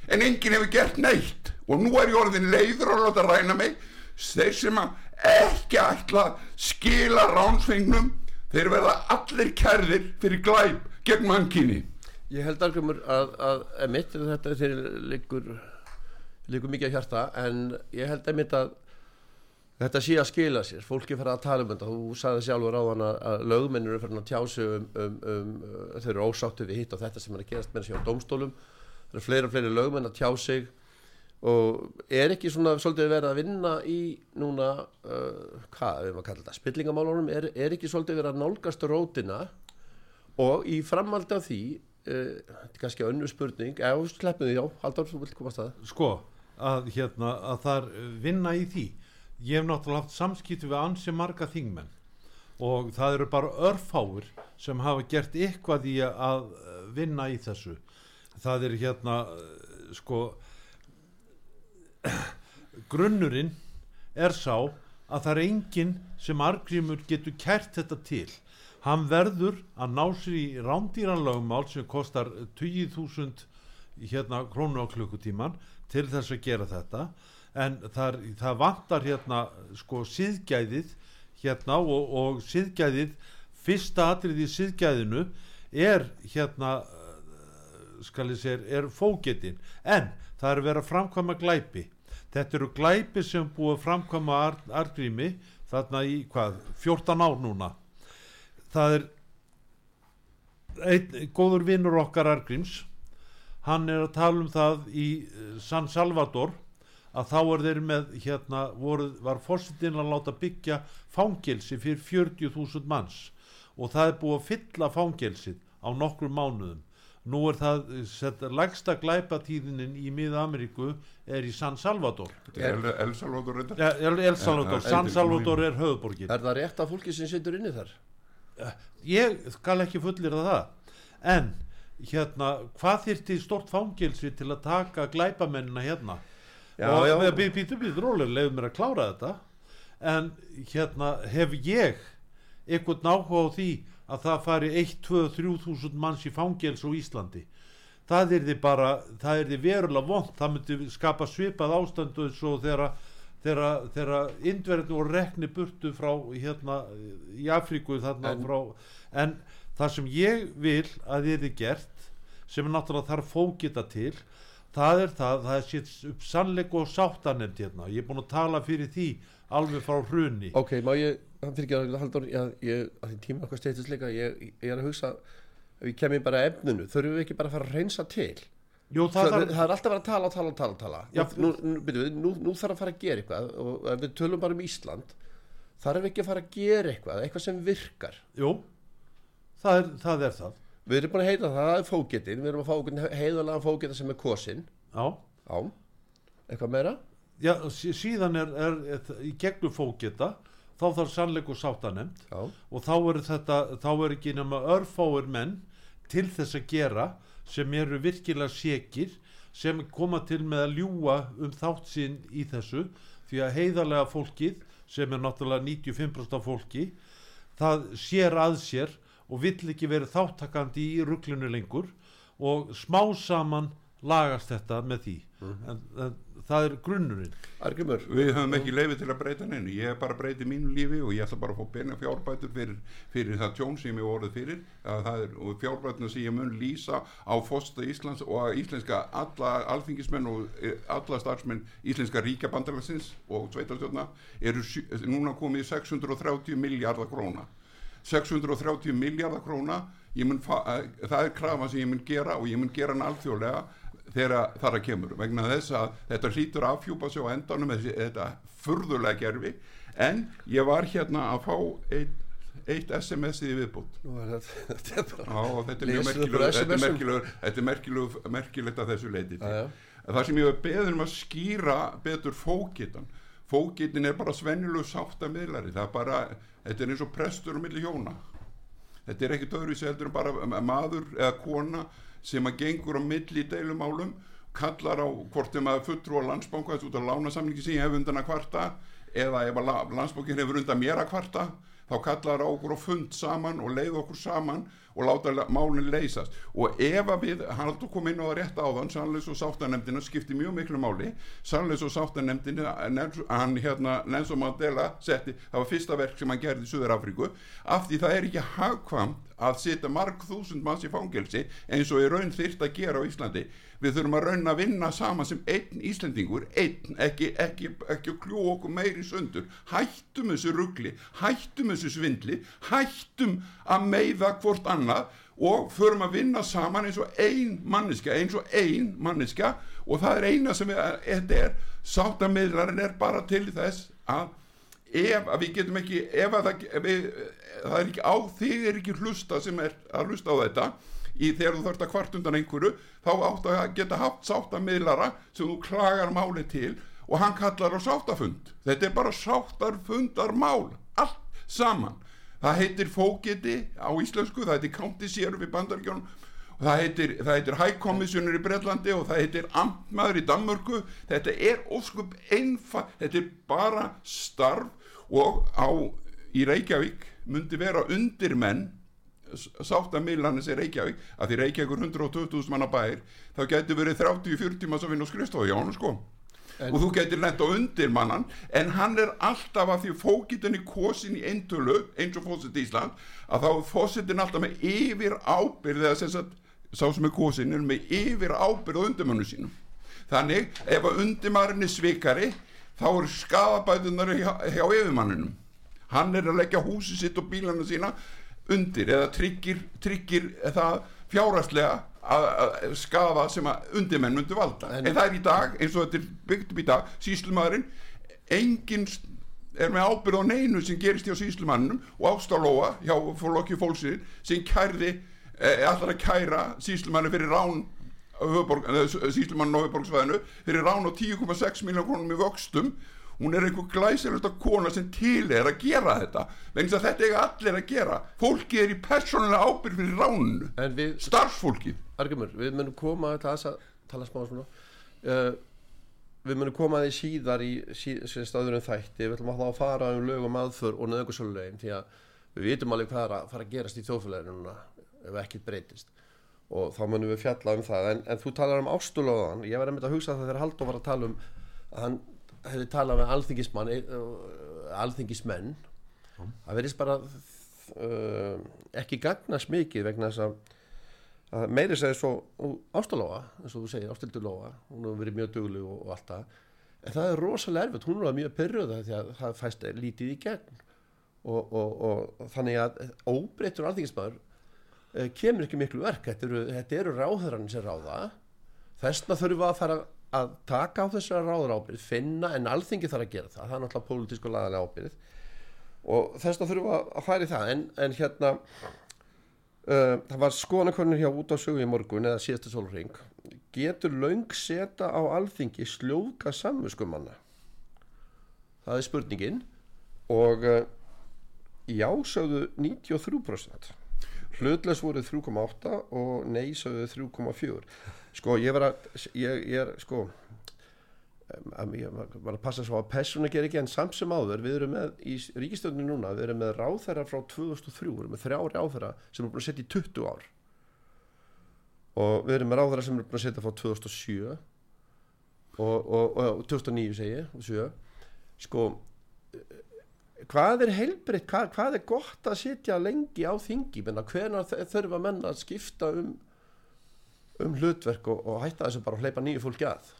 en enginn hefur gert neitt. Og nú er ég orðin leiður að láta ræna mig. Þeir sem að ekki ætla að skila ránsfengnum þeir verða allir kærðir fyrir glæp gegn mannkinni Ég held algjörmur að, að emitt þetta þeir liggur liggur mikið að hjarta en ég held emitt að þetta sé að skila sér. Fólki fyrir að tala um þetta. Þú sagði sjálfur á hann að, að lögmennir eru fyrir að tjá sig um, um, um þau eru ósáttu við hitt og þetta sem er að gerast með þessi á dómstólum það eru fleiri og fleiri lögmenn að tjá sig. Og er ekki svona svolítið verið að vinna í núna uh, hvað við maður kalla þetta spillingamálunum? Er, er ekki svolítið verið að nálgast rótina? Og í framaldi af því þetta er kannski önnur spurning. Já, sleppum því, já, Halldór, þú vilt komast að sko að hérna að það er uh, vinna í því. Ég hef náttúrulega haft samskipti við ansi marga þingmenn. Og það eru bara örfáir sem hafa gert eitthvað í að uh, vinna í þessu það er hérna uh, sko grunnurinn er sá að það er enginn sem argrímur getur kært þetta til. Hann verður að ná sér í rándýranlögumál sem kostar 20.000 hérna krónu á klukkutíman til þess að gera þetta. En það, er- það vantar hérna sko síðgæðið hérna og, og síðgæðið fyrsta atrið í síðgæðinu er hérna segja, er fógetin. En það er verið að framkvæma glæpi. Þetta eru glæpi sem búið að framkvæma ar, argrými þarna í hvað, 14 ár núna. Það er einn góður vinnur okkar argríms hann er að tala um það í eh, San Salvador að þá er þeir með hérna voru, var fórsetin að láta byggja fangelsi fyrir 40.000 manns. Og það er búið að fylla fangelsið á nokkrum mánuðum nú er það sett, lagsta glæpatíðinin í miða-Ameríku er í San Salvador. Þetta er El, El Salvador reyndar. ja, El, El Salvador, Ja, San Salvador er höfuborgin Er það rétt að fólki sem situr inni þar? ég skal ekki fullir það. En hérna hvað þyrfti stort fangelsi til að taka glæpamennina hérna? Já, og já. býtur býtur rólega leiður mér að klára þetta. En hérna hef ég einhvern áhuga á því að það fari 1, 2, 3 þúsund manns í fangels á Íslandi. Það er því bara, það er því verulega vond það myndi skapa svipað ástandu eins og þegar indverðinu voru rekni burtu frá hérna í Afríku þarna En- frá en það sem ég vil að þið er gert sem er náttúrulega þarf fókita til það er það, það er sétt upp sannleik og sáttanemnd hérna. Ég er búin að tala fyrir því alveg frá hruni. Ok, má ég, hann fyrir ekki að Halldór ég, ég, að því tíma okkar steytist líka ég, ég er að hugsa, ef við kemum bara að efninu, þurfum við ekki bara að fara að reynsa til? Jú, það, það, það, er alltaf að vera að tala og tala og tala, tala. Já, nú, nú, byrju, nú, nú þarf að fara að gera eitthvað og ef við tölum bara um Ísland þarf við ekki að fara að gera eitthvað eitthvað sem virkar. Jú það er, það er það. Við erum búin að heita það, það er fógetin við erum að fá heiðalega fógeta sem er kosin já, á, eitthvað meira já sí- síðan er, er, er í gegnum fókita þá þarf sannleik og sáttanemnd já, og þá er þetta þá er ekki nema örfáir menn til þess að gera sem eru virkilega sekir sem koma til með að ljúa um þátt sinn í þessu því að heiðarlega fólkið sem er náttúrulega 95% af fólki það sér að sér og vill ekki verið þáttakandi í rugglunu lengur og smá saman lagast þetta með því en, en það er grunnurinn. Argrymur Við höfum ekki leiði til að breyta neinu, ég er bara að breyta mínu lífi og ég ætla bara að fá beina fjárbætur fyrir, fyrir það tjón sem ég voruð fyrir. Að það er, og fjárbætuna sem ég mun lýsa á fósta Íslands og að íslenska alla alþingismenn og eh, alla starfsmenn íslenska ríkjabandalagsins og sveitarstjórna eru núna komið í 630 miljardar króna. 630 miljardar króna ég mun fa- það er krafa sem ég mun gera og ég mun gera hann alþjóðlega þegar þar að kemur vegna þess að þetta hlýtur að afhjúpa sig á endanum þessi, þetta furðulega gerfi en ég var hérna að fá eitt, eitt SMS-ið í viðbútt og þetta er merkilegur, þetta er er merkilegt að þessu leiti. Það sem ég hef beðið um að skýra betur fókitan. Fókitin er bara svennilegu sáttamiðlari. Það er bara, þetta er eins og prestur um milli hjóna. Þetta er ekkit öðru heldur en bara maður eða kona sem að gengur á milli deilumálum, kallar á hvort þeim að fulltrú á landsbanka þessu út af lánasamlingi sem ég hef undan að kvarta eða ef að la- landsbankin hefur undan mér að kvarta þá kallar á okkur á fund saman og leið okkur saman og láta la- málin leysast. Og ef að við, hann haldur kom inn á það rétt áðan sannleis og sáttanemdina skipti mjög miklu máli. Sannleis og sáttanemdina hann hérna Nelson Mandela setti, það var fyrsta verk sem hann gerði í Suður Afríku af því það er ekki hagkvamt að setja marg þúsund manns í fangelsi eins og í raun þyrft að gera á Íslandi. Við þurfum að raun að vinna saman sem einn Íslendingur, einn ekki, ekki, ekki að kljó okkur meiri sundur. Hættum þessu ruggli hættum þessu svindli hættum að meiða hvort annað og förum að vinna saman eins og ein manniska, eins og ein manniska og það er eina sem þetta er sáttamiðlarinn er bara til þess að ef að við getum ekki ef að það, ef við, það er ekki á þig er ekki hlusta sem er að hlusta á þetta. Í þegar þú þarft að kvart undan einhverju þá átt að geta haft sáttamiðlara sem þú klagar máli til og hann kallar á sáttafund. Þetta er bara sáttafundarmál allt saman það heitir fókiti á íslensku það heitir county sheriff í bandaríkjónum og það heitir, heitir high commissioner í Breitlandi og það heitir amtmaður í Danmörku. Þetta er óskup einfa þetta er bara starf og á í Reykjavík myndi vera undir menn sáttamiðlanis í Reykjavík að því Reykjavík er 120.000 manna bæir þá getur verið 30-40 mann sem vinna á skrifstofu hjá hann sko og þú getur á undir mannan en hann er alltaf að því fókitin í kosin í eintölu eins og fósitt í Ísland að þá er fósittin alltaf með yfir ábyrð eða sem sagt sá sem er kosin er með yfir ábyrð á undirmannu sínum. Þannig ef að undirmannin er svikari þá er skafabæðunar hjá, hjá yfirmanninum. Hann er að leggja húsi sitt og bílana sína undir eða tryggir, tryggir það fjárhastlega að að skafa sem að undirmenn myndi valda. En, En- það er í dag eins og þetta er byggt upp í dag síslumadurinn enginn er með ábyrð á neinu sem gerist hjá síslumannum og ástalóa hjá fólokki fólksinn sem kærði eh, allar að kæra síslumannin fyrir rán síslumannin á höfuborgsvæðinu fyrir rán á 10,6 miljón krónum í vöxtum hún er einhver glæsilegsta kona sem til er að gera þetta vegna að þetta eiga allir að gera. Fólki er í persónulega ábyrð fyrir við, starfsfólkið. Argrimur, við munum koma að tala smá svona. Uh, Við munum koma að því síðar í sí, staðurum þætti. Við ætlum að þá að fara um lög og maðför og nöðgursölulegin Því að við vitum alveg hvað er að fara að gerast í þjóðfélaginu núna Ef ekkert breytist. Og þá munum við fjalla um það. En, en þú talar um ástulóðan Ég var einmitt að hugsa það þegar Halldór var að tala um Að hann hefði talað með alþingismann uh, Alþingismenn Það verðist bara uh, ekki gagnast mikið vegna þess að að meiri segir svo ástalóa, eins og þú segir, ástildulóa hún hefur verið mjög dugleg og, og allt það. En það er rosalega erfitt, hún er mjög pyrruð því að það fæst lítið í gegn. Og, og, og þannig að óbreyttur alþingismæður eh, kemur ekki miklu verk. Þetta eru, eru ráðherran sem ráða. Þessna þurfum við að fara að taka á þessari ráður ábyrð finna en alþingi þarf að gera það. Það er náttúrulega pólitísk og lagalega ábyrð og þessna þurfum við að í það. En, en hérna Uh, það var skoðanakonur hjá út á sögu í morgun eða síðasta sólring getur laung seta á alþingi sljóka samviskumanna? Það er spurningin. Og uh, já sögðu 93% hlutles voru 3,8 og nei sögðu 3,4 sko ég var að ég, ég er sko ég var að passa svo að persónu ger ekki en samt sem áður við erum með í ríkistöndinu núna við erum með ráþæra frá 2003 við erum með þrjá ráþæra sem er búin að setja í 20 ár. Og við erum með ráþæra sem er búin að setja frá 2007 og, og, og 2009 segi og 7 sko hvað er heilbreytt hvað, hvað er gott að sitja lengi á þingi? Menna hvenar þurfa menn að skipta um um hlutverk og, og hætta bara að hleypa nýju fólki að?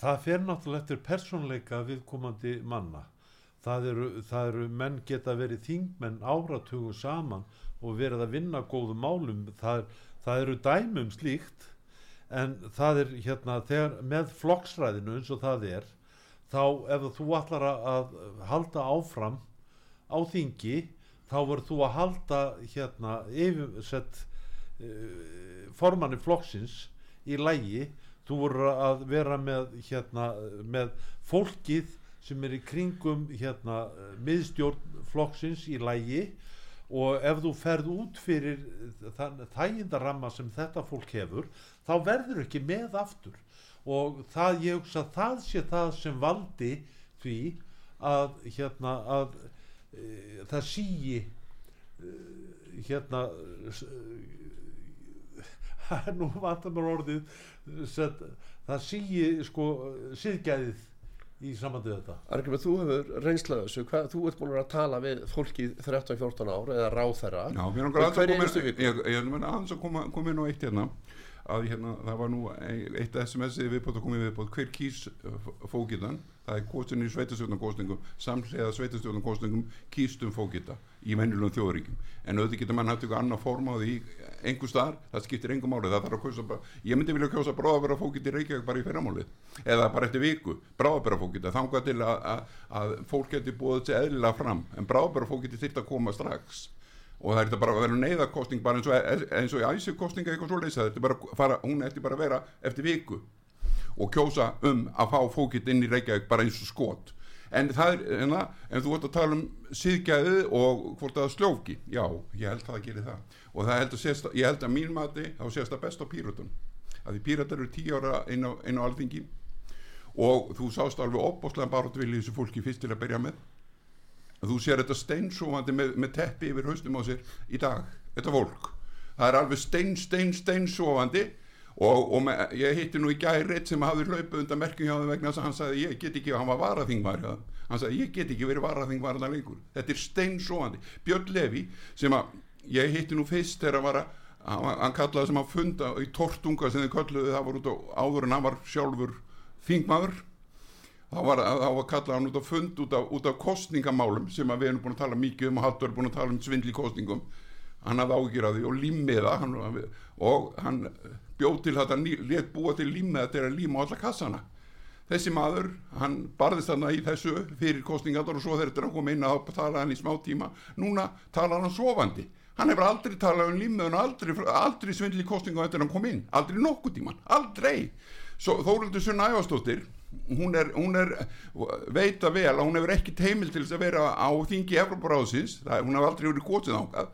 Það fer náttúrulega eftir persónleika viðkomandi manna. Það eru, það eru menn geta verið þingmenn áratugu saman og verið að vinna góðum málum. Það, það eru dæmum slíkt en það er hérna þegar með flokksræðinu eins og það er þá ef þú ætlar að, halda áfram á þingi þá verður þú að halda hérna yfirsett uh, formanni flokksins í lægi þú voru að vera með hérna með fólkið sem er í kringum hérna miðstjórn flokksins í lægi og ef þú ferð út fyrir þann þægindaramma sem þetta fólk hefur þá verður ekki með aftur og það ég hugsa að það sé það sem valdi því að hérna að e, það sígi e, hérna e, nú vantar mér orðið set, það sígi sko síðgæðið í samandi þetta. Argrymur, þú hefur reynslaðu þessu. Hvað, þú ert búin að tala við fólki 13-14 ár eða ráð þeirra Já, mér langar aðeins að koma ég, ég, ég, aðeins að koma, koma inn á eitt hérna að hérna, það var nú eitt SMS-ið viðbót að koma í viðbót. Hver kýs uh, fókitan það er kostin í sveitastjórnarkostningum samslega sveitastjórnarkostningum kýstum fókita í mennilegum þjóðuríkjum en auðvitað getur mann hægt ykkur annar form á því einhver staðar, það skiptir engum máli. Það þarf að kjósa bara, ég myndi vilja kjósa bráðabæra fókita í Reykjavík bara í fyrramálið. Eða bara eftir viku, bráðabæra fókita þangað til að, að, að fólk geti búið sér eðlilega fram. En bráðabæra fókiti þyrft að koma strax og það er þetta bara að vera neyðarkostning bara eins og, eins og í æsikostninga eitthvað svo leysa þetta er bara að fara, hún ætti bara að vera eftir viku og kjósa um að fá fókitt inn í Reykjavík bara eins og skot. En það er, en, en þú vart að tala um síðgæðið og hvort það sljófki já, ég held það að gera það. Og það held að sést, ég held að mín mati þá sést það best á pírötun að því pírötar eru tíu ára inn á, á alþingi. Og þú sást alveg opbóslega baróttvilið þessu fólki fyrst til að byrja með þú sér þetta steinsófandi með, með teppi yfir haustum á sér í dag. Þetta fólk, það er alveg stein, stein, steinsófandi og, og með, ég hitti nú í gæri reitt sem hafði hlaupið undan merkjum hjá það vegna þess að hann sagði ég get ekki, hann var varaþingvar hann sagði ég get ekki verið varaþingvar þetta er steinsófandi, Björn Levi sem að ég hitti nú fyrst þegar að hann, hann kallaði sem að funda í tortunga sem þið kalluði það var út á áður en hann var sjálfur þingmaður þá var, þá var kallað hann út á fund út af, út af kostningamálum sem við erum búin að tala mikið um og Haldur er búin að tala um svindli kostningum hann hafði því og hann, og hann bjóð til þetta létt búa til límiða til að líma alla kassana. Þessi maður, hann barðist þarna í þessu fyrir kostningador og svo þegar þetta kom inn að tala hann í smá tíma. Núna tala hann sofandi. Hann hefur aldrei talað um límiðun aldrei, aldrei svindli kostningum eftir hann kom inn. Aldrei nokkuð tíman, aldrei. Þóruldur Sunna Ævastóttir hún er, hún er veita vel að hún hefur ekki teimil til þess að vera á þingi Evroparáðsins, hún hefur aldrei verið gótið ángað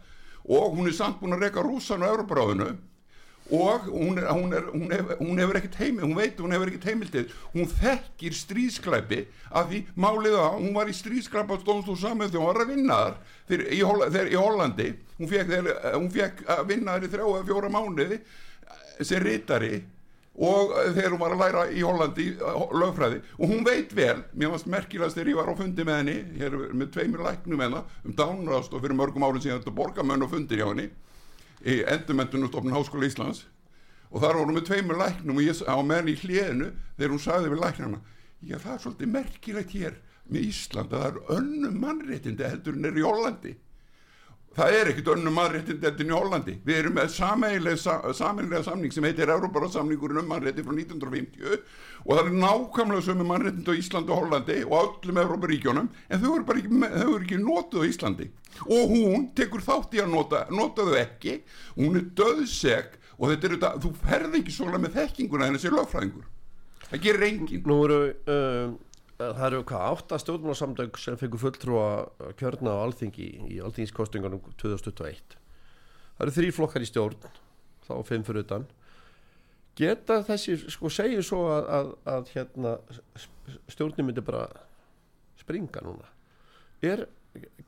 og hún er samt búin að reyka rúsan á Evroparáðinu og hún, er, hún, er, hún, hef, hún hefur ekki teimil, hún veit hún hefur ekki teimil til hún þekkir stríðsklæpi af því málið að hún var í stríðsklæpa á stónstúr samið þegar hún var að vinna þar í, í Hollandi hún fekk að vinna þar í þrjá eða fjóra mánuði sem rítari og þegar hún var að læra í Hollandi lögfræði. Og hún veit vel mér varst merkilast þegar ég var á fundi með henni hér með tveimur læknum hennar um dánrast og fyrir mörgum árið síðan þetta borgamönn og fundir hjá henni í endurmentunustofnun Háskóla Íslands. Og þar vorum við tveimur læknum og ég á með henni í hliðinu þegar hún sagði við læknarna já það er svolítið merkilegt hér með Ísland að það er önnum mannréttindi heldur en er í Hollandi það er ekkit önnum en í Hollandi. Við erum með sameinlega samning sem heitir Európara samningurinn um mannrétti frá 1950 og það er nákvæmlega sömu mannréttindi á Íslandi og Hollandi og öllum Európaríkjónum en þau eru ekki, ekki notuð á Íslandi. Og hún tekur þátt í að nota nota þau ekki, hún er döðseg og þetta er þetta, þú ferði ekki svona með þekkinguna en þessi lögfræðingur. Það gerir engin Nú eru um það eru hvað, átta stjórnmálasamdöng sem fengur fulltrúa kjörna á alþingi í alþingiskostingunum 2021 það eru þrý flokkar í stjórn þá fimm fyrir utan. Geta þessi, sko segjum svo að, að, að hérna stjórnum myndi bara springa núna. Er,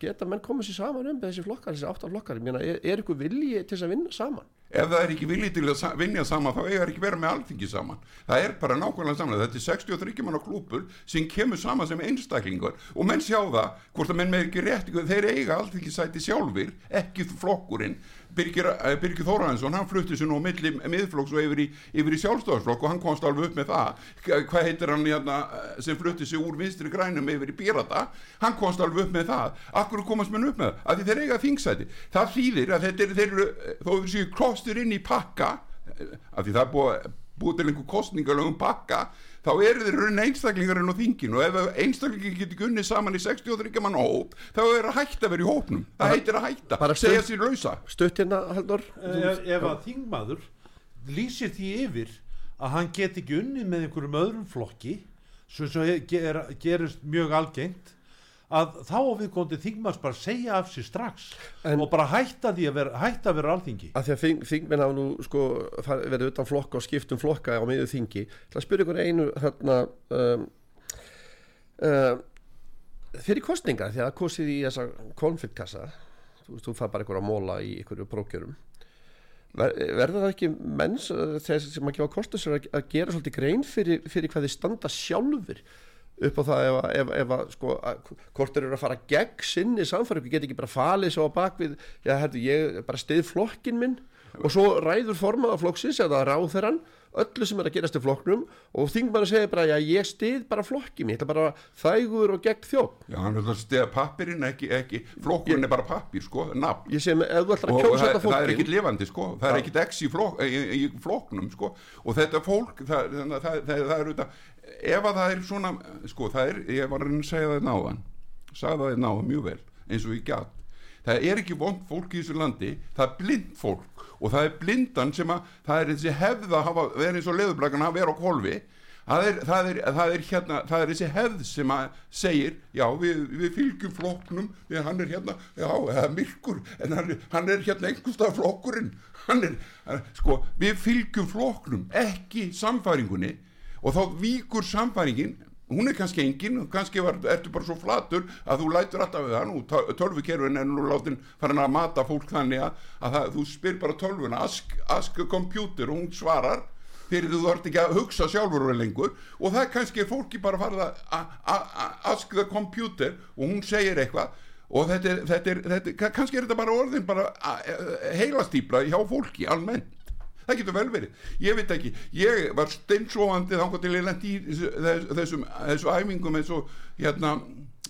geta menn komið sér saman um þessi flokkar, þessi átta flokkar? Er, er ykkur vilji til þess að vinna saman? Ef það er ekki viljið til að vinja saman þá eiga ekki verið með alþingi saman. Það er bara nákvæmlega saman, þetta er 63 manna klúpur sem kemur saman sem einstaklingur og menn sjá það, hvort að menn með ekki rétt þeir eiga alþingi sæti sjálfur ekki flokkurinn Birgir, Birgir Þóraðinsson, hann flutti sér nú milli miðflokks og yfir í, yfir í sjálfstofsflokk og hann komst alveg upp með það. Hvað heitir hann hérna, sem flutti sér úr vinstri grænum yfir í Pirata hann komst alveg upp með það. Akkur komast menn upp með það, því þeir eiga þingsæti. Það þýðir að þeir, þeir eru þó við séu klostur inn í pakka af því það er búið, búið til einhver kostningalögum pakka þá eru þeir raunin einstaklingarinn á þinginu og ef einstaklingar getur gunnið saman í 63 mann hóp þá er það hægt að vera í hópnum. Það heitir að hætta, segja sér lausa. stutt hérna Haldur ef, ef að þingmaður lýsir því yfir að hann get ekki unni með einhverjum öðrum flokki sem gerist mjög algengt að þá viðkondi þingmanns bara segja af sér strax En- og bara hætta því að vera, hætta að vera alþingi. Að því að þing, þingmenn hafa nú sko verið utan flokka og skiptum flokka á miður þingi. Til að spyrja ykkur einu hérna um, um, fyrir kostningar því að það kosið í þessa konfliktkassa þú þú fær bara ykkur að móla í ykkur prókjörum Ver, verður það ekki menns uh, þess sem að gefa kostu sér að, að gera svolítið grein fyrir, fyrir hvað þið standa sjálfur upp á það ef, ef, ef að sko, að, hvort þeir eru að fara gegn sinni samfæri, get ekki bara falið svo á bakvið, já, herðu, ég bara stið flokkin minn. Og svo ræður formaða flokksins eða ráþeran öllu sem er að gerast í flokknum og þingmann segir bara, já, ég stið bara flokkin ég ætla bara þægur og gegn þjótt Já, hann vil það stiða pappirinn, ekki, ekki flokkurinn er bara pappir, sko, nafn. ég segi, ef þú ætlar að kjósa það, þetta það er fólkin ekkit lifandi, sko það er Já. ekkit x í, flok, í, í flokknum, sko. Og þetta fólk, það, það, það, það, það er auðvitað, ef að það er svona sko, það er, ég var að reyna að segja það náðan sagði það náðan mjög vel, eins og ég gæt það er ekki vond fólk í þessu landi það er blind fólk og það er blindan sem að það er þessi hefð að hafa verið eins og leðublagan að vera á kolvi það er, það, er, það, er hérna, það er þessi hefð sem að segir já við, við fylgjum flokknum því hann er hérna, já það er myrkur en hann, hann er hérna einhverstað flokkurinn. Hann er, sko við fylgjum flokknum, ekki samfæringunni og þá víkur samfæringin hún er kannski engin, kannski var, ertu bara svo flatur að þú lætur alltaf við hann og tölvukerfin er nú látin farin að mata fólk þannig að, að það, þú spyr bara tölvuna ask, ask computer og hún svarar fyrir þú þarft ekki að hugsa sjálfur og lengur. Og það kannski er fólki bara farið að ask the computer og hún segir eitthvað. Og þetta er, þetta er, þetta er kannski er þetta bara orðin bara a- a- heilastýpla hjá fólki almennt það getur vel verið, ég veit ekki. Ég var steinsofandi þá til ég lendi í þess- þessum, þessum æfingum eins og hérna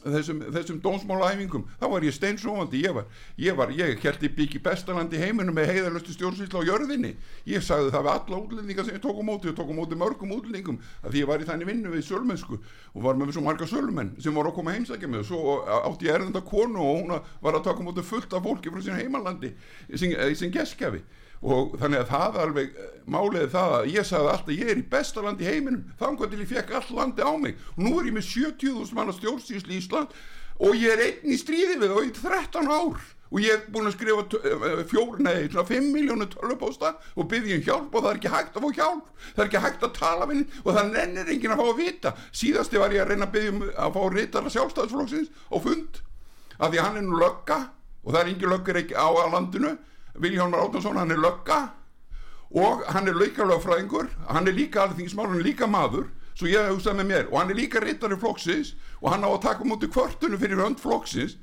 þessum, þessum dónsmálaæfingum þá var ég steinsofandi, ég var ég, var, ég ég byggi bestaland í heiminum með heiðarlustu stjórnsýsla á jörðinni. Ég sagði það við alla útlendinga sem ég tók á móti og tók á móti mörgum útlendingum að því ég var í þannig vinnu við sölmennsku og var með svo marga sölmenn sem voru að koma heimsækja mig. Og svo átti ég erðenda konu og hún var að taka á móti fullt af fólki frá sín heimalandi sem, sem geskjafi og þannig að það alveg eh, málið er það að ég sagði alltaf ég er í besta land í heiminum. Þannig til ég fekk all landi á mig. Og nú er ég með 70.000 manna stjórnsýsli í Ísland og ég er einn í stríði við og í 13 ár. Og ég er búin að skrifa t- fjór, nei, svona 5 miljónu tölvupósta og byggja um hjálp og það er ekki hægt að fá hjálp. Það er ekki hægt að tala við og það nennir enginn að fá að vita. Síðasti var ég að reyna að byggja um að fá reytara sjálfstæðsflokksins á fund af því að hann er nú lögga og það er engin löggur ekki á að landinu Viljón Átnason hann er lögga og hann er líka lögfræðingur. Hann er líka alþingismál, hann er líka maður svo ég hef hugsað með mér. Og hann er líka rittari flokksins og hann á að taka múti kvörtunum fyrir hönd flokksins.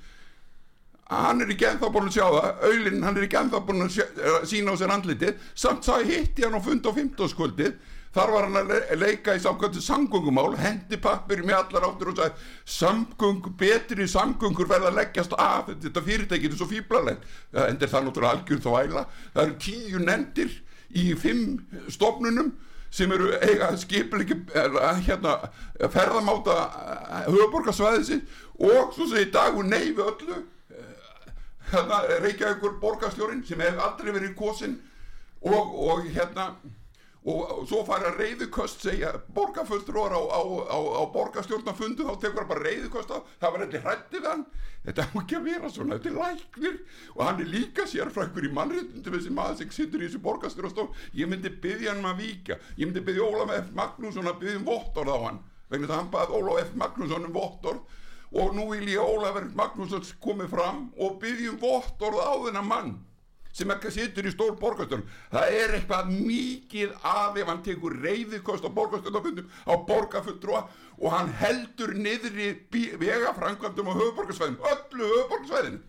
Hann er ekki ennþá búin að sjá það. Aulinn, hann er ekki ennþá búin að sjá- eh, sína á sér andlitið. Samt sá ég hitti hann á fund á 15. þar var hann að le leika í samkvæmstu samgöngumál hendi pappir með allar áttur og sagði samgöng, betri samgöngur verða að leggjast af þetta fyrirtæki er svo fíblalegt endur það náttúrulega algjör þvæla. Það eru tíu nendir í fimm stofnunum sem eru eiga skipleiki hérna, ferðamáta höfuborgarsvæðisi og svo segir dagur nei við öllu hérna Reykjavíkur borgarstjórin sem hef aldrei verið kosin og, og hérna og, svo fara reyðuköst segja borgarfulltrúar á, á, á, á borgarstjórnafundu þá tekur hann bara reyðuköst á. Það var eitthvað hrætti við hann. Þetta á ekki að vera svona, þetta er læknir. Og hann er líka sérfrækkur í mannréttundum þessi maður sem sittur í þessu borgarstjórnastof ég myndi byggja hann um að víka ég myndi byggja Ólaf F. Magnússon að byggja um vottorð á hann vegna þess að hann bað Ólaf F. Magnússon um vottorð. Og nú vil ég Ólaf F. Magnússon komið fram og byggja um vottorð á þennan mann sem ekki situr í stór borgarstjórn. Það er eitthvað mikið af ef hann tekur reyðikost á borgarstjórnafundum á borgarfulltrúa og hann heldur niðri vegafrangandum á höfuborgarsvæðin öllu höfuborgarsvæðin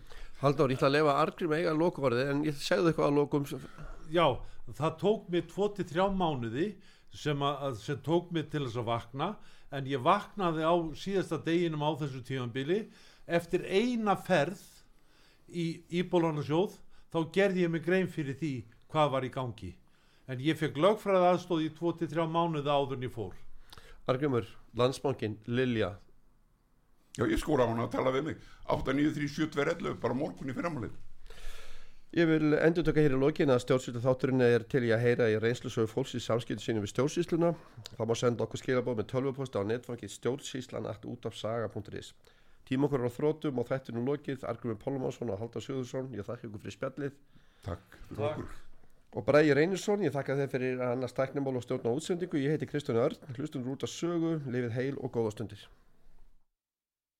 Halldór, ég ætla að lefa Argrim eiga lokuvarðið en ég segðu eitthvað að lokum Já, það tók mig 2-3 mánuði sem, að, sem tók mig til þess að vakna en ég vaknaði á síðasta deginum á þessu tímanbili eftir eina ferð í Íbólarnasjóð þá gerði ég mig grein fyrir því hvað var í gangi. En ég fekk lögfræði aðstóð í 2-3 mánuði áður en ég fór. Argrimur, Landsbankin, Lilja. Já ég skóra á hann að tala við mig. 8937211 bara morgun í fyrramálið. Ég vil endur tökka hér í lokin að stjórnsýslu þátturinn er til í að heyra í reynslusögu fólks í samskiptu sínum við stjórnsýsluna. Það má senda okkur skilabóð með tölvuposta á netfangi stjórnsýslan.útafsaga.is Tíma okkur á þrótum og þættinu lokið, Argrymur Pólumásson og Halldór Sigurðsson, ég þakka ykkur fyrir spjallið. Takk. Okkur og Bræði Reynisson, ég þakka þeir fyrir annars tæknimál og stjórn á útsendingu, ég heiti Kristján Örn, hlustum út að sögu, lifið heil og góða stundir.